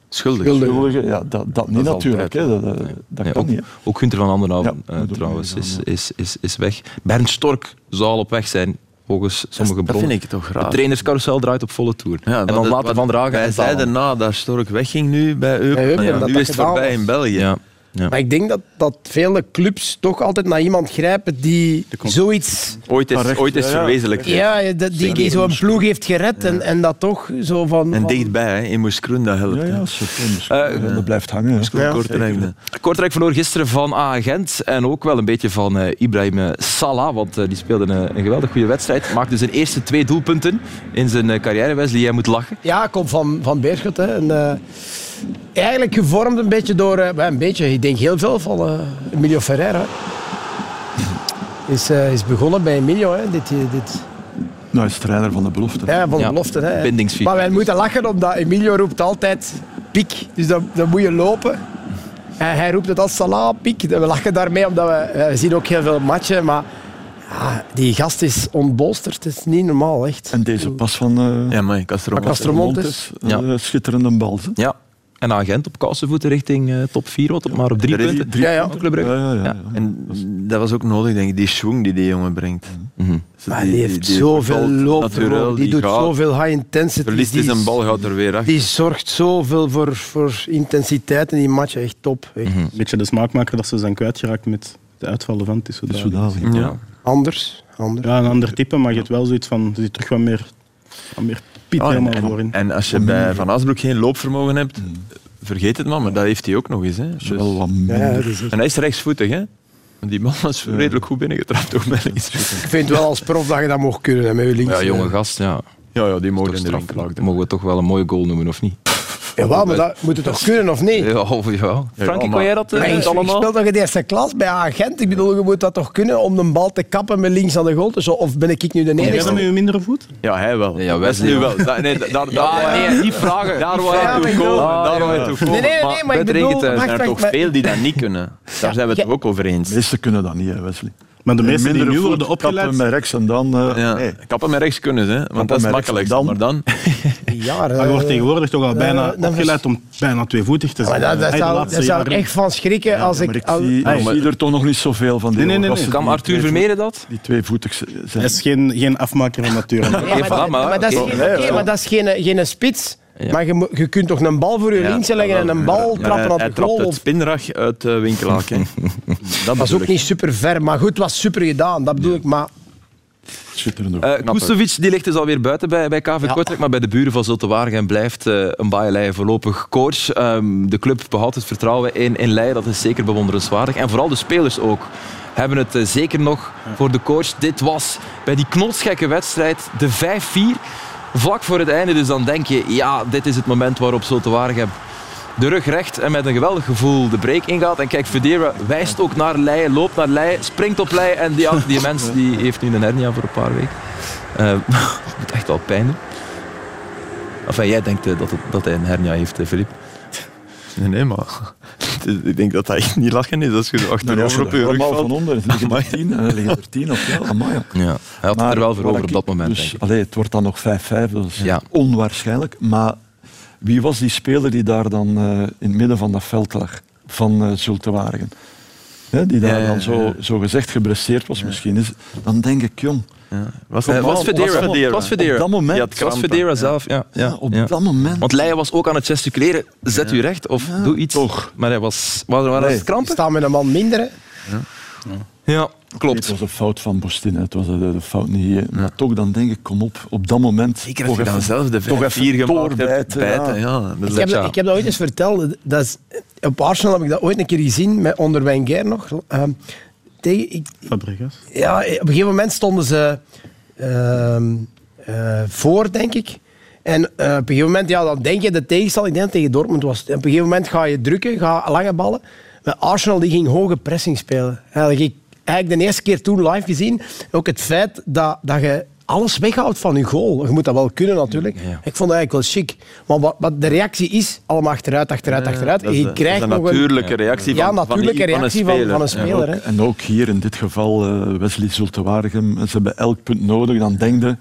B: Schuldig.
E: schuldige? Ja, dat, dat niet natuurlijk.
B: altijd,
E: hè. Dat, dat, dat
B: Ja,
E: kan
B: ook,
E: niet. hè.
B: ook Gunther van Anderhoven
E: Ja,
B: eh, trouwens is, is, is, is weg. Bernd Stork zou al op weg zijn, volgens sommige
D: dat
B: bronnen.
D: vind ik toch raar.
B: De trainerscarousel draait op volle toer.
D: Ja,
B: en dan
D: wat
B: Van der Hagen
D: Wij
B: en
D: zeiden
B: Talen.
D: na dat Stork wegging nu bij Eupen. Ja,
F: dat
D: nu
F: dat
D: is het voorbij
F: was.
D: in België.
B: Ja.
F: Maar ik denk dat, dat vele clubs toch altijd naar iemand grijpen die zoiets...
D: Ooit is,
E: Correct,
D: ooit is
E: ja, ja.
D: verwezenlijkt.
F: Ja, dat- die, die zo'n ploeg heeft gered en, en dat toch zo van...
D: En
F: van-
D: dichtbij, hè, in Moeskroen, dat helpt.
E: Ja, ja, super.
B: Eh,
E: dat blijft hangen.
D: Moeskroen, Kortrijk.
B: Kortrijk verloor gisteren van AA Gent en ook wel een beetje van eh, Ibrahim eh, Salah, want die speelde een, een geweldig goede wedstrijd. Maakte zijn eerste twee doelpunten in zijn carrière. Wesley, jij moet lachen.
F: Ja, komt van, van Beerschot. Hè. En, eh, eigenlijk gevormd een beetje door... eh, een beetje, ik denk heel veel van eh, Emilio Ferreira. Is, eh, is begonnen bij Emilio. Hè. Dit, dit,
E: Nou, hij is trainer van de belofte.
F: ja, van de
B: Ja,
F: belofte. Hè.
B: bindingsfiets.
F: Maar wij moeten lachen omdat Emilio roept altijd piek. Dus dan, dan moet je lopen. En hij roept het als Salah, piek. We lachen daarmee omdat we, we zien ook heel veel matchen. Maar ja, die gast is ontbolsterd. Het is niet normaal, echt.
E: En deze pas van eh
D: Ja, maar Castro.
F: Maar Castromontes.
E: Montes,
B: Ja.
E: eh, schitterende bal. hè.
B: Ja. En agent op kousenvoeten richting eh, top 4, wat op maar op drie punten.
E: Drie
F: Ja, ja.
E: punten. Ja, ja, ja,
B: Ja.
E: ja.
D: En dat was ook nodig, denk ik, die schwung die die jongen brengt.
B: Mhm.
D: Dus
F: Maar die heeft zoveel
D: naturel,
F: Die, doet
D: gaat,
F: zoveel high intensity.
D: Verliest
F: die,
D: hij zijn bal, gaat er weer af.
F: die zorgt zoveel voor, voor intensiteit in die match. Echt top. Echt.
C: Een beetje de smaakmaker dat ze zijn kwijtgeraakt met de uitvallen van Tissou
E: Het is
C: Dali.
E: zo dadelijk.
D: Ja.
F: Anders. anders.
C: Ja, een ander type, maar je hebt wel zoiets van... Er zit terug wat meer, wat meer piet
D: Ja, en,
C: helemaal
D: en- als je bij Van Asbroek geen loopvermogen hebt, vergeet het maar, maar dat heeft hij ook nog eens. Hè. Dus-
E: wel wat minder.
D: en hij is rechtsvoetig, hè? Want Die man was redelijk goed binnengetrapt, ook bij links.
F: Ik vind wel als prof dat je dat mocht kunnen hè, met je links.
B: Ja, jonge
F: eh.
B: gast, ja.
D: Ja, ja, die mogen in de.
B: Mogen we toch wel een mooie goal noemen, of niet?
F: Jawel, maar dat moet het toch kunnen of niet?
B: Ja, of, ja. Frankie, kon jij dat
F: je,
B: niet
F: je
B: allemaal?
F: speelt toch in de eerste klas bij agent? Ik bedoel, je moet dat toch kunnen om de bal te kappen met links aan de goal? Dus of ben ik nu de
C: Jij
F: enige?
C: dat met je mindere voet?
D: Ja, hij wel.
B: Ja, Wesley
D: nu wel. Da- nee, da- daar,
B: Ja,
D: daar,
B: nee, die vragen.
D: daar waar
F: Ja,
D: hij
F: maar
D: toe komen. Daar waar
B: ja.
D: hij toe
F: Nee,
D: komen.
F: nee, nee, maar ik bedoel...
D: Er zijn er toch veel die dat niet kunnen. Daar zijn we het
F: ja.
D: toch ook over eens.
E: De meesten kunnen dat niet, Wesley.
C: Maar de meesten die
E: Mindere
C: nu worden
E: kappen
C: opgeleid...
E: met rechts en dan... eh,
D: Ja,
E: nee.
D: kappen met rechts kunnen ze, hè, want dat is
E: dan-
D: Maar dan, [LAUGHS]
F: Ja,
C: Maar je wordt
F: eh,
C: tegenwoordig toch al bijna
F: dat
C: opgeleid om bijna tweevoetig te
F: maar
C: zijn.
F: dat, dat
C: de
F: zou, daar zou ik
C: jaren-
F: echt van schrikken als
E: Ja, maar
F: ik...
E: ik
F: als-
E: zie,
C: maar-
E: er toch nog niet zoveel van die
C: Nee, nee, nee.
B: Kan
E: die
B: Arthur Vermeeren dat?
E: Die tweevoetig zijn.
C: Hij is geen, geen afmaker van [LAUGHS]
F: maar, dat-
B: maar-
F: maar dat
B: oké,
F: maar dat is geen, geen spits.
B: Ja.
F: Maar je, je kunt toch een bal voor je
D: Ja,
F: links leggen en een bal
D: Ja,
F: trappen
D: hij,
F: op
D: hij
F: de
D: trapt
F: goal?
D: het
F: Of-
D: spinrag uit de winkelaak. hè. [LAUGHS] dat
F: was ook
D: ik.
F: niet super ver, maar goed, het was super gedaan. Dat bedoel ik. Maar
E: Schitterende
B: Eh Kustovic die ligt dus alweer buiten bij, bij KV
F: Ja.
B: Kortrijk, maar bij de buren van Zulte Waregem blijft eh een Baaienlei voorlopig coach. Ehm, de club behoudt het vertrouwen in, in Leij, dat is zeker bewonderenswaardig. En vooral de spelers ook hebben het eh, zeker nog voor de coach. Dit was bij die knotsgekke wedstrijd de 5-4, vlak voor het einde. Dus dan denk je, ja, dit is het moment waarop Zulte Waregem de rug recht en met een geweldig gevoel de break ingaat. En kijk, Federa wijst ook naar Leijen, loopt naar Leijen, springt op Leijen. En die, die [LAUGHS] mens die heeft nu een hernia voor een paar weken. Eh [LAUGHS] het moet echt wel pijn doen. Enfin, jij denkt eh, dat, het, dat hij een hernia heeft, eh, Filip.
D: Nee, nee, maar ik denk dat dat echt niet lachen is als je
E: ja,
D: achterover op je
E: er
D: rug
E: allemaal van
D: valt.
E: onder. Er liggen er tien, eh, liggen er tien op. Ja, amai, ja.
B: Ja, hij had het er wel voor over op dat moment,
E: Dus,
B: denk ik.
E: allee, het wordt dan nog 5-5, dat is
B: Ja.
E: onwaarschijnlijk. Maar wie was die speler die daar dan eh, in het midden van dat veld lag? Van uh, Zulte Waregem. Hè, die daar
D: Ja, ja,
E: dan zo, zo gezegd geblesseerd was misschien. Is, dan denk ik, jong,
D: Was
B: Het
D: het
B: was Federa.
D: was
B: Het was Federa.
E: op dat moment...
D: Ja, het
B: Het was. Federa zelf, ja. ja,
E: ja, op
B: ja.
E: dat moment...
B: Want Leijen was ook aan het gesticuleren. Zet u recht of doe iets.
E: toch.
B: Maar hij was... Waren, waren
E: Nee.
B: het krampen?
F: staan met een man minder. hè.
B: Ja,
E: Het
B: klopt.
E: was een fout van Bostin, het was de, fout niet. hè. Maar toch, dan denk ik, kom op, op dat moment...
D: Zeker
E: toch
D: als je dan
E: even-
D: zelf de
E: toch
D: 5
E: even
D: 4 gemaakt hebt.
E: doorbijten,
D: Bijten,
E: ja.
D: ja. Dat is
F: Ik heb,
B: ja.
F: dat, ik heb dat ooit eens verteld. Dat is, op Arsenal heb ik dat ooit een keer gezien, met onder Wenger nog. Ehm, tegen, ik,
C: Fabregas.
F: ja, op een gegeven moment stonden ze ehm, eh, voor, denk ik. En eh, op een gegeven moment, ja, dan denk je de tegenstander, ik denk tegen Dortmund was. Op een gegeven moment ga je drukken, ga lange ballen. Maar Arsenal die ging hoge pressing spelen. Eigenlijk, ik, eigenlijk de eerste keer toen live gezien. Ook het feit dat, dat je alles weghoudt van je goal. Je moet dat wel kunnen natuurlijk.
B: Ja.
F: Ik vond dat eigenlijk wel chic. Maar wat, wat de reactie is, allemaal achteruit, achteruit, achteruit.
D: Dat
F: En
D: is
F: je
D: de-
F: krijgt
D: dat is
F: nog
D: een
F: een
D: natuurlijke reactie van,
F: ja, natuurlijke
D: van, die-
F: reactie
D: van
F: van,
D: een
F: van een
D: speler.
E: En ook,
F: hè.
E: en ook hier in dit geval, eh, Wesley Zultewaregem, ze hebben elk punt nodig. Dan denk je,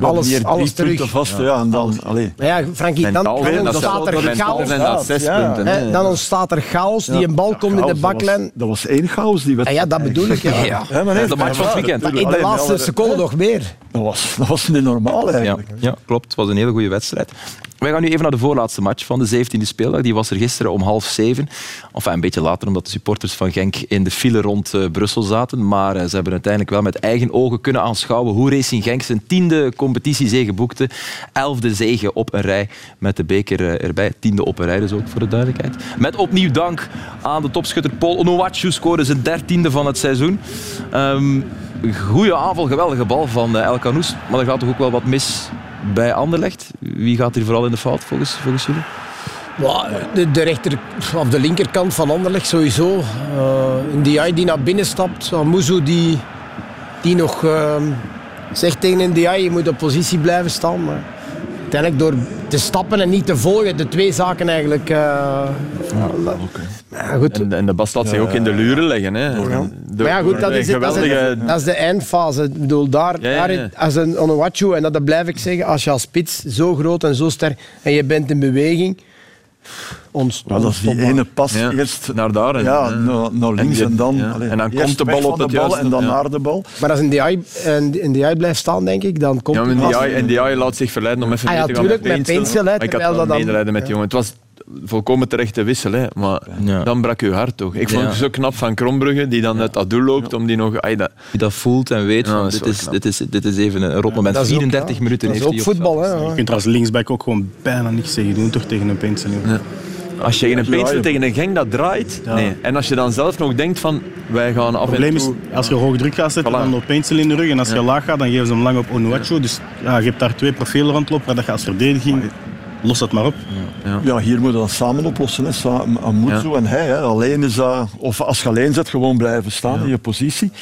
F: Alles-
E: hier
F: alles
E: drie punten
F: terug.
E: vast. Ja. en dan, allee.
F: Ja, Frankie, dan, ontstaat er chaos.
D: zijn dat zes
E: Ja.
D: punten.
F: Hè,
D: hè.
F: dan ontstaat er chaos, die een bal komt in de
E: Chaos, dat was-
F: baklijn.
E: Dat was één chaos, die
F: Ah,
E: wedstrijd.
F: ja, dat bedoel ik. Ja.
B: Ja,
E: Ja, maar nee,
B: de match van het weekend.
F: In de laatste seconde nog meer.
E: Dat was, was niet normaal
B: Ja,
E: eigenlijk.
B: ja, klopt. Het was een hele goede wedstrijd. Wij gaan nu even naar de voorlaatste match van de 17e speeldag. Die was er gisteren om half zeven. Enfin, een beetje later, omdat de supporters van Genk in de file rond eh, Brussel zaten. Maar eh, ze hebben uiteindelijk wel met eigen ogen kunnen aanschouwen hoe Racing Genk zijn tiende competitiezege boekte. Elfde zege op een rij met de beker eh, erbij. Tiende op een rij dus ook, voor de duidelijkheid. Met opnieuw dank aan de topschutter Paul Onuachu. Scoorde zijn dertiende van het seizoen. Ehm goeie aanval, geweldige bal van El Canoes. Maar er gaat toch ook wel wat mis bij Anderlecht. Wie gaat hier vooral in de fout volgens, volgens jullie?
F: De, de rechter of de linkerkant van Anderlecht sowieso. Uh, Ndiaye die naar binnen stapt. Amuzu die, die nog uh, zegt tegen Ndiaye je moet op positie blijven staan. Maar uiteindelijk door te stappen en niet te volgen, de twee zaken eigenlijk. Uh, ja, ja, goed.
D: En, en de Bas laat zich ook in de luren leggen. Hè.
F: Maar ja, goed, dat is, het, dat, is
D: geweldige...
F: het- dat is de eindfase. Ik bedoel, daar,
D: Ja, ja,
F: daar als een Onuachu, en dat, dat blijf ik zeggen, als je als spits zo groot en zo sterk en je bent in beweging, ons,
E: Ja, dat is die ene pas
D: Ja,
E: eerst
D: naar daar. En,
E: ja, naar, naar links
D: die-
E: en, dan...
D: ja.
E: allee,
D: En dan komt de bal op het
E: de bal
D: juiste-
E: En dan
D: ja.
E: naar de bal.
F: Maar als een DI, een DI blijft staan, denk ik, dan komt
D: Ja, maar en die AI laat zich verleiden om even
F: Ah ja,
D: mee te gaan
F: met
D: Ik had
F: terwijl
D: wel
F: dat dan-
D: medelijden met
F: ja.
D: die jongen. Het was volkomen terechte wissel, hè. maar
B: Ja.
D: dan brak je hart toch. Ik vond
B: Ja.
D: het zo knap van Krombrugge, die dan uit dat doel loopt om die nog... Dat,
B: Die dat voelt en weet,
D: Ja,
B: van, dit, is, dit, is, dit is even een rot moment.
F: Dat is ook,
B: 34
F: ja.
B: minuten
F: Dat
B: heeft hij op
F: voetbal, hè.
C: Je kunt er als linksback ook gewoon bijna niks tegen doen, toch, tegen een Peensel.
D: Als je in een
E: ja.
D: tegen een Genk dat draait, nee. En als je dan zelf nog denkt van, wij gaan af en
C: is,
D: toe...
C: als je hoog druk gaat zetten,
D: Voilà.
C: dan op Peensel in de rug. En als je laag gaat, dan geven ze hem lang op Onuachu. Dus ja, je hebt daar twee profielen rondlopen waar dat je als verdediging los dat maar op.
E: Ja, hier moeten we dat samen oplossen. Hè. En hij. Hè. Alleen is dat... Of als je alleen zit, gewoon blijven staan in je positie.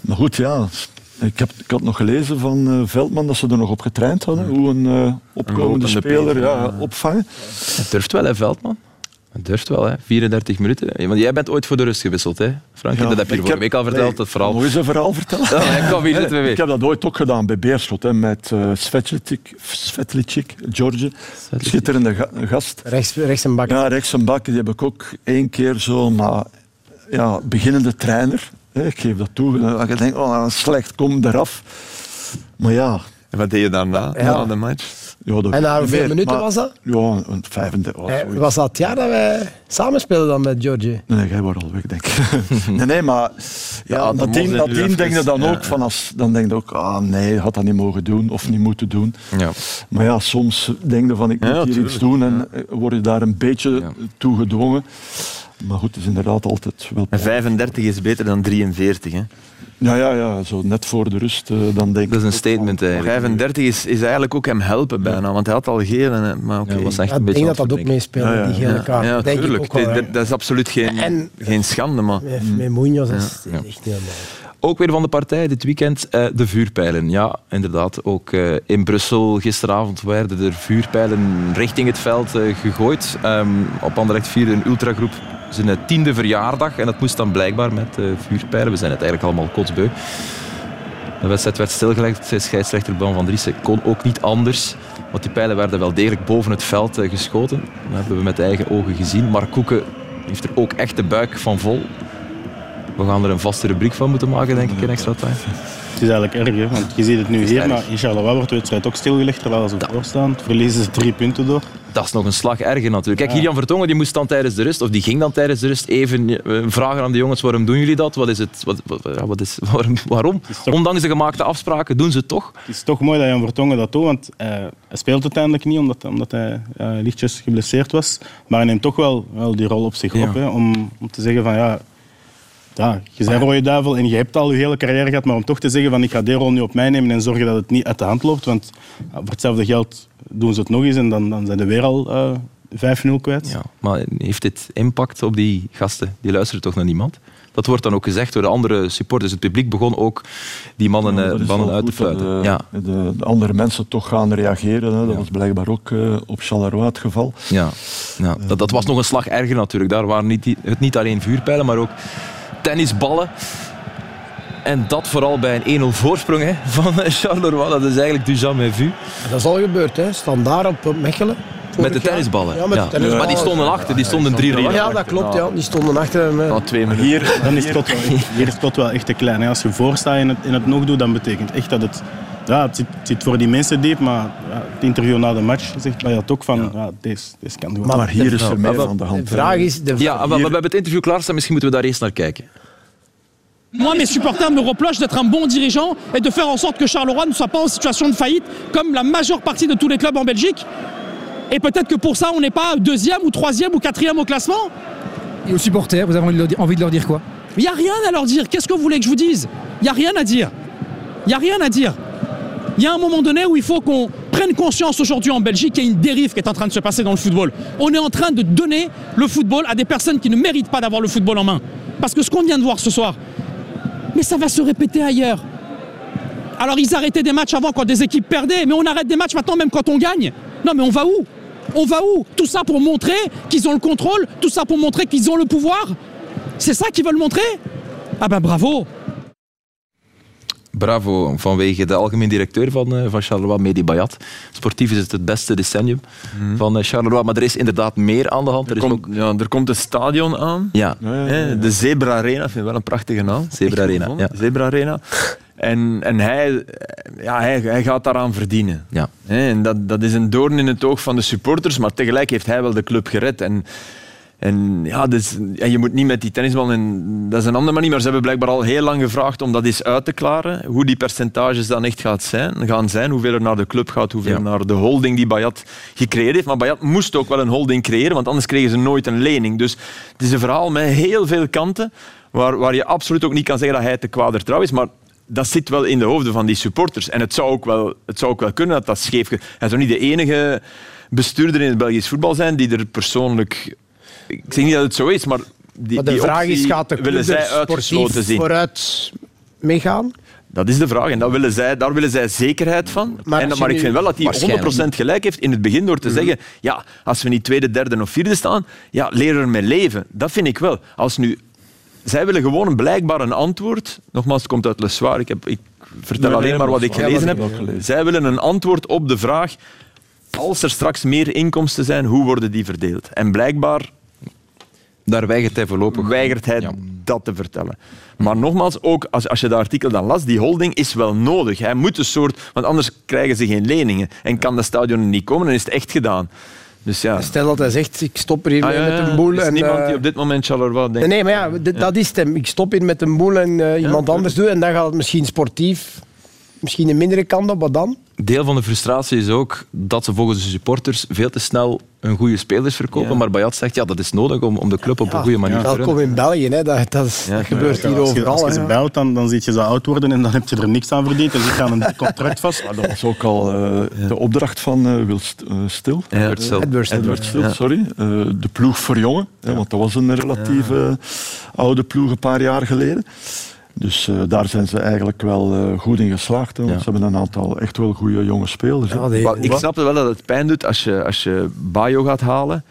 E: Maar goed, ja... Ik, heb, ik had nog gelezen van eh, Veldman dat ze er nog op getraind hadden. Hoe een eh, opkomende speler ja, opvangen.
B: Het durft wel, hè, Veldman? Het durft wel, hè. 34 minuten. Want jij bent ooit voor de rust gewisseld, hè, Frank?
E: Ja,
B: dat heb je
E: ik
B: vorige week al verteld,
E: nee,
B: dat verhaal.
E: Eens een verhaal vertellen.
B: Ja, hier [LAUGHS]
E: Ik heb dat ooit ook gedaan bij Beerschot hè, met eh Svetlicek, Svetlicek, George. Schitterende ga- gast.
F: Rechts, rechts een bak.
E: Ja, rechts een bak, die heb ik ook één keer zo, maar ja, beginnende trainer. Ik geef dat toe. Dat je denkt, oh, slecht, kom eraf. Maar ja.
D: En wat deed je daarna,
F: Ja.
D: na de match?
E: Ja, dat
F: En na hoeveel
E: meer,
F: minuten
E: maar-
F: was dat?
E: Ja, een 35. oh,
F: Eh, was dat het jaar dat wij samen speelden dan met Georgie?
E: Nee, jij wordt al weg, denk ik. [LAUGHS] nee, nee, maar ja,
D: Ja, dan
E: nadien,
D: mocht je nu
E: nadien
D: even-
E: denk je dan
D: ja,
E: ook van als, dan denk je ook, ah nee, had dat niet mogen doen of niet moeten doen.
B: Ja.
E: Maar ja, soms denk je van ik moet
D: Ja,
E: hier
D: tuurlijk.
E: iets doen en eh, word je daar een beetje toe gedwongen. Maar goed, het is inderdaad altijd wel...
D: En 35 is beter dan 43. Hè.
E: Ja, ja, ja, zo net voor de rust, eh, dan denk ik...
B: Dat is een statement, eigenlijk.
D: 35 is, is eigenlijk ook hem helpen bijna, want hij had al geel. En, eh, maar oké.
B: Ja, was echt
F: Ja,
B: een
F: ik
B: beetje
F: denk dat dat ook meespeelt,
E: Ja, ja.
F: die gele
D: Ja,
F: kaart.
D: ja,
F: denk ik
D: tuurlijk.
F: ook wel,
D: Dat- is absoluut geen,
F: En-
D: geen schande. Maar
F: Met, Munoz, is
B: Ja.
F: echt niet helemaal.
B: Ook weer van de partij dit weekend eh, de vuurpijlen. Ja, inderdaad. Ook eh, in Brussel gisteravond werden er vuurpijlen richting het veld eh, gegooid. Ehm, op Anderlecht vierde een ultragroep zijn tiende verjaardag. En dat moest dan blijkbaar met vuurpijlen. We zijn het eigenlijk allemaal kotsbeu. De wedstrijd werd stilgelegd. Scheidsrechter Ban van Driessen kon ook niet anders. Want die pijlen werden wel degelijk boven het veld geschoten. Dat hebben we met eigen ogen gezien. Mark Koeken heeft er ook echt de buik van vol. We gaan er een vaste rubriek van moeten maken, denk ik, in extra time.
C: Het is eigenlijk erg, hè, want je ziet het nu hier,
B: erg.
C: maar in Charleroi wordt de wedstrijd ook stilgelegd terwijl ze voor staan. Verliezen ze drie punten door.
B: Dat is nog een slag erger natuurlijk. Kijk, hier Jan Vertongen die moest dan tijdens de rust, of die ging dan tijdens de rust even eh, vragen aan de jongens, waarom doen jullie dat? Wat is het? Wat, wat, wat is, [LAUGHS] waarom? waarom?
C: toch-
B: Ondanks de gemaakte afspraken doen ze het toch?
C: Het is toch mooi dat Jan Vertongen dat doet, want eh, hij speelt uiteindelijk niet omdat, omdat hij eh, lichtjes geblesseerd was. Maar hij neemt toch wel, wel die rol op zich
B: Ja.
C: op, hè, om, om te zeggen van ja, ja, je bent rode duivel en je hebt al je hele carrière gehad, maar om toch te zeggen van ik ga die rol nu op mij nemen en zorgen dat het niet uit de hand loopt, want voor hetzelfde geld doen ze het nog eens en dan, dan zijn ze weer al eh 5-0 kwijt.
B: Ja, maar heeft dit impact op die gasten? Die luisteren toch naar niemand? Dat wordt dan ook gezegd door de andere supporters. Het publiek begon ook die mannen,
E: Ja,
B: eh, mannen uit te fluiten.
E: de,
B: Ja,
E: de, de andere mensen toch gaan reageren. Hè. Dat
B: Ja.
E: was blijkbaar ook eh, op Charleroi het geval.
B: ja, ja. Dat, dat was nog een slag erger natuurlijk. Daar waren niet, het niet alleen vuurpijlen, maar ook tennisballen. En dat vooral bij een 1-0 voorsprong hè, van [LAUGHS] eh, Charleroi. Dat is eigenlijk du jamais vu.
F: Dat is al gebeurd, hè. Standaard op op Mechelen.
B: Met de tennisballen.
F: Ja, met de tennisballen.
B: Maar die stonden achter, die stonden 3-0.
F: Ja, dat klopt, ja. Die stonden achter
D: twee minuten.
E: Hier,
C: Dan is het tot wel, echt- hier is het tot wel echt te klein. hè. Als je voorstaat en het, en het nog doet, dan betekent echt dat het... Ja, het zit, het zit voor die mensen diep, maar ja, het interview na de match zegt Bayat ook van... Ja. deze, deze kan gewoon.
E: maar hier is er meer
B: maar
E: aan de hand.
F: De vraag is... De
B: Ja, maar we hebben het interview klaarstaan. Misschien moeten we daar eerst naar kijken.
L: Moi, mes supporters me reprochent d'être un bon dirigeant et de faire en sorte que Charleroi ne soit pas en situation de faillite, comme la majeure partie de tous les clubs en Belgique. Et peut-être que pour ça, on n'est pas deuxième ou troisième ou quatrième au classement.
M: Et aux supporters, vous avez envie de leur dire quoi?
L: Il n'y a rien à leur dire. Qu'est-ce que vous voulez que je vous dise? Il n'y a rien à dire. Il n'y a rien à dire. Il y a un moment donné où il faut qu'on prenne conscience aujourd'hui en Belgique qu'il y a une dérive qui est en train de se passer dans le football. On est en train de donner le football à des personnes qui ne méritent pas d'avoir le football en main. Parce que ce qu'on vient de voir ce soir, mais ça va se répéter ailleurs. Alors ils arrêtaient des matchs avant quand des équipes perdaient, mais on arrête des matchs maintenant même quand on gagne. Non mais on va où? On va où? Tout ça pour montrer qu'ils ont le contrôle, tout ça pour montrer qu'ils ont le pouvoir C'est ça qu'ils veulent montrer? Ah ben bravo
B: Bravo, vanwege de algemeen directeur van, eh, van Charleroi, Mehdi Bayat. Sportief is het het beste decennium van eh, Charleroi, maar er is inderdaad meer aan de hand. Er
D: Er komt,
B: ook...
D: ja, er komt een stadion aan.
B: Ja,
D: De Zebra Arena, vind ik wel een prachtige naam.
B: Zebra Arena.
D: Zebra Arena. En, en hij, ja, hij, hij gaat daaraan verdienen.
B: ja.
D: En dat, dat is een doorn in het oog van de supporters, maar tegelijk heeft hij wel de club gered. En, en ja, dus, ja, je moet niet met die tennisbal, en dat is een andere manier, maar ze hebben blijkbaar al heel lang gevraagd om dat eens uit te klaren. Hoe die percentages dan echt gaat zijn, gaan zijn, hoeveel er naar de club gaat, hoeveel
B: Ja.
D: naar de holding die Bayat gecreëerd heeft. Maar Bayat moest ook wel een holding creëren, want anders kregen ze nooit een lening. Dus het is een verhaal met heel veel kanten, waar, waar je absoluut ook niet kan zeggen dat hij te kwader trouw is, maar dat zit wel in de hoofden van die supporters. En het zou ook wel, het zou ook wel kunnen dat dat scheef... Hij zou niet de enige bestuurder in het Belgisch voetbal zijn die er persoonlijk... Ik zeg niet dat het zo is, maar... Die,
F: Maar de
D: die
F: vraag is, gaat de
D: willen zij
F: sportief
D: zien.
F: vooruit meegaan?
D: Dat is de vraag. En dat willen zij, daar willen zij zekerheid van.
F: Maar
D: en, maar ik vind wel dat hij
B: Waarschijnlijk
D: 100% gelijk heeft in het begin door te zeggen ja, als we niet tweede, derde of vierde staan, ja, leer er mee leven. Dat vind ik wel. Als nu... Zij willen gewoon een blijkbaar een antwoord. Nogmaals, het komt uit Le Soir. Ik, heb, ik vertel
E: Nee,
D: alleen
E: nee,
D: maar wat ik gelezen
E: Ja,
D: heb.
E: wat gelezen.
D: Zij willen een antwoord op de vraag als er straks meer inkomsten zijn, hoe worden die verdeeld? En blijkbaar
B: Daar weigert hij voorlopig.
D: weigert hij dat te vertellen. Maar nogmaals, ook als, als je dat artikel dan las, die holding is wel nodig. Hij moet een soort... Want anders krijgen ze geen leningen. En kan de stadion niet komen, dan is het echt gedaan. Dus ja...
F: Stel dat hij zegt, ik stop er hier
D: Ah, ja,
F: met een boel.
D: Er is
F: en,
D: niemand
F: eh,
D: die op dit moment Charleroi denkt...
F: Nee, nee, maar ja, dat is het. hem. Ik stop hier met een boel en eh, iemand anders doen. En dan gaat het misschien sportief misschien een mindere kant op, wat dan?
B: Deel van de frustratie is ook dat ze volgens de supporters veel te snel een goede spelers verkopen. Maar Bayat zegt ja, dat is nodig om, om de club op een goede manier te
F: Welkom
B: runnen.
F: in België, hè. Dat, dat, is- dat gebeurt hier
C: Als je,
F: overal.
C: als je ze belt, dan, dan zie je ze oud worden en dan heb je er niks aan verdiend. Dus ik ga een [LAUGHS] contract vast.
E: Maar dat was ook al eh, de opdracht van eh Wil eh, Stil.
B: Edward Stil.
F: Edward Stil.
E: Edward Stil,
D: Ja.
E: sorry. Eh, de ploeg voor jongen. hè, want dat was een relatief oude ploeg een paar jaar geleden. Dus eh, daar zijn ze eigenlijk wel eh, goed in geslaagd. hè, want
B: Ja.
E: Ze hebben een aantal echt wel goede jonge spelers.
F: Ja, die-
D: ik snap wel dat het pijn doet als je, als je Bayo gaat halen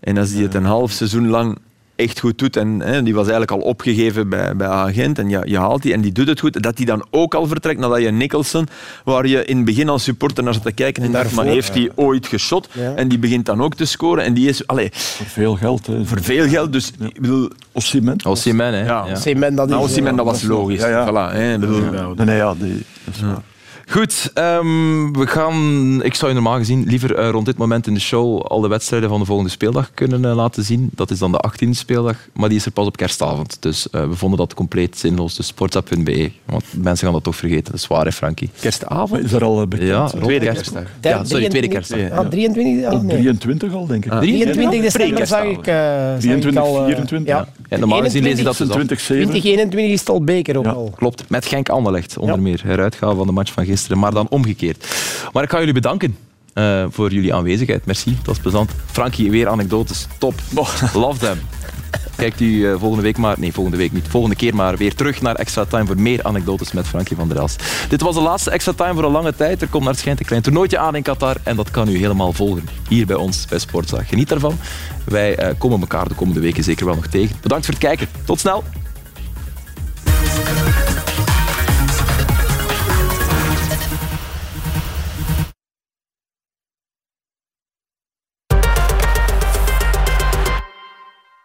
D: en als die het een half seizoen lang echt goed doet en hè, die was eigenlijk al opgegeven bij, bij Agent en je, je haalt die en die doet het goed, dat die dan ook al vertrekt nadat je Nicholson, waar je in het begin als supporter naar zat te kijken en dacht,
F: daarvoor,
D: maar heeft hij ooit geschot?
F: Ja.
D: En die begint dan ook te scoren en die is allee,
E: Voor veel geld. Hè.
D: voor veel geld, dus ik bedoel,
E: Osimhen.
B: Osimhen, hè.
D: Ja.
B: Ja.
F: Cement, dat is,
D: nou, Osimhen, dat was logisch.
E: Ja, ja.
D: Voilà, hè, bedoel,
E: Nee, nee, ja, die, dat is waar.
B: Goed, ehm, we gaan, ik zou je normaal gezien liever eh, rond dit moment in de show al de wedstrijden van de volgende speeldag kunnen eh, laten zien. Dat is dan de 18e speeldag, maar die is er pas op kerstavond. Dus eh, we vonden dat compleet zinloos. Dus sportsapp.be, want mensen gaan dat toch vergeten. Dat is waar, hè, Frankie?
D: kerstavond?
E: Is er al bekend?
B: Ja,
D: Tweede
B: kerst-
D: kerstdag.
B: Ja, sorry, tweede kerstdag.
F: Ah, 23? Ah,
E: Op
F: nee.
E: 23 al, denk ik.
F: 23 december zag ik, eh, zag ik
E: 23,
F: al... eh,
E: 24,
F: ja.
B: En normaal gezien lezen ze dat dus af.
E: 26, 7.
F: 2021 is het al beker ook
E: Ja.
F: al.
B: Klopt, met Genk Anderlecht onder
F: Ja.
B: meer. Heruitgaan van de match van gisteren, maar dan omgekeerd. Maar ik ga jullie bedanken eh, voor jullie aanwezigheid. Merci, dat was plezant. Frankie, weer anekdotes. Top. Love them. Kijkt u eh, volgende week maar, nee, volgende week niet, volgende keer maar weer terug naar Extra Time voor meer anekdotes met Frankie van der Elst. Dit was de laatste Extra Time voor een lange tijd. Er komt naar het schijnt een klein toernooitje aan in Qatar en dat kan u helemaal volgen hier bij ons bij Sportza. Geniet daarvan. Wij eh, komen elkaar de komende weken zeker wel nog tegen. Bedankt voor het kijken. Tot snel.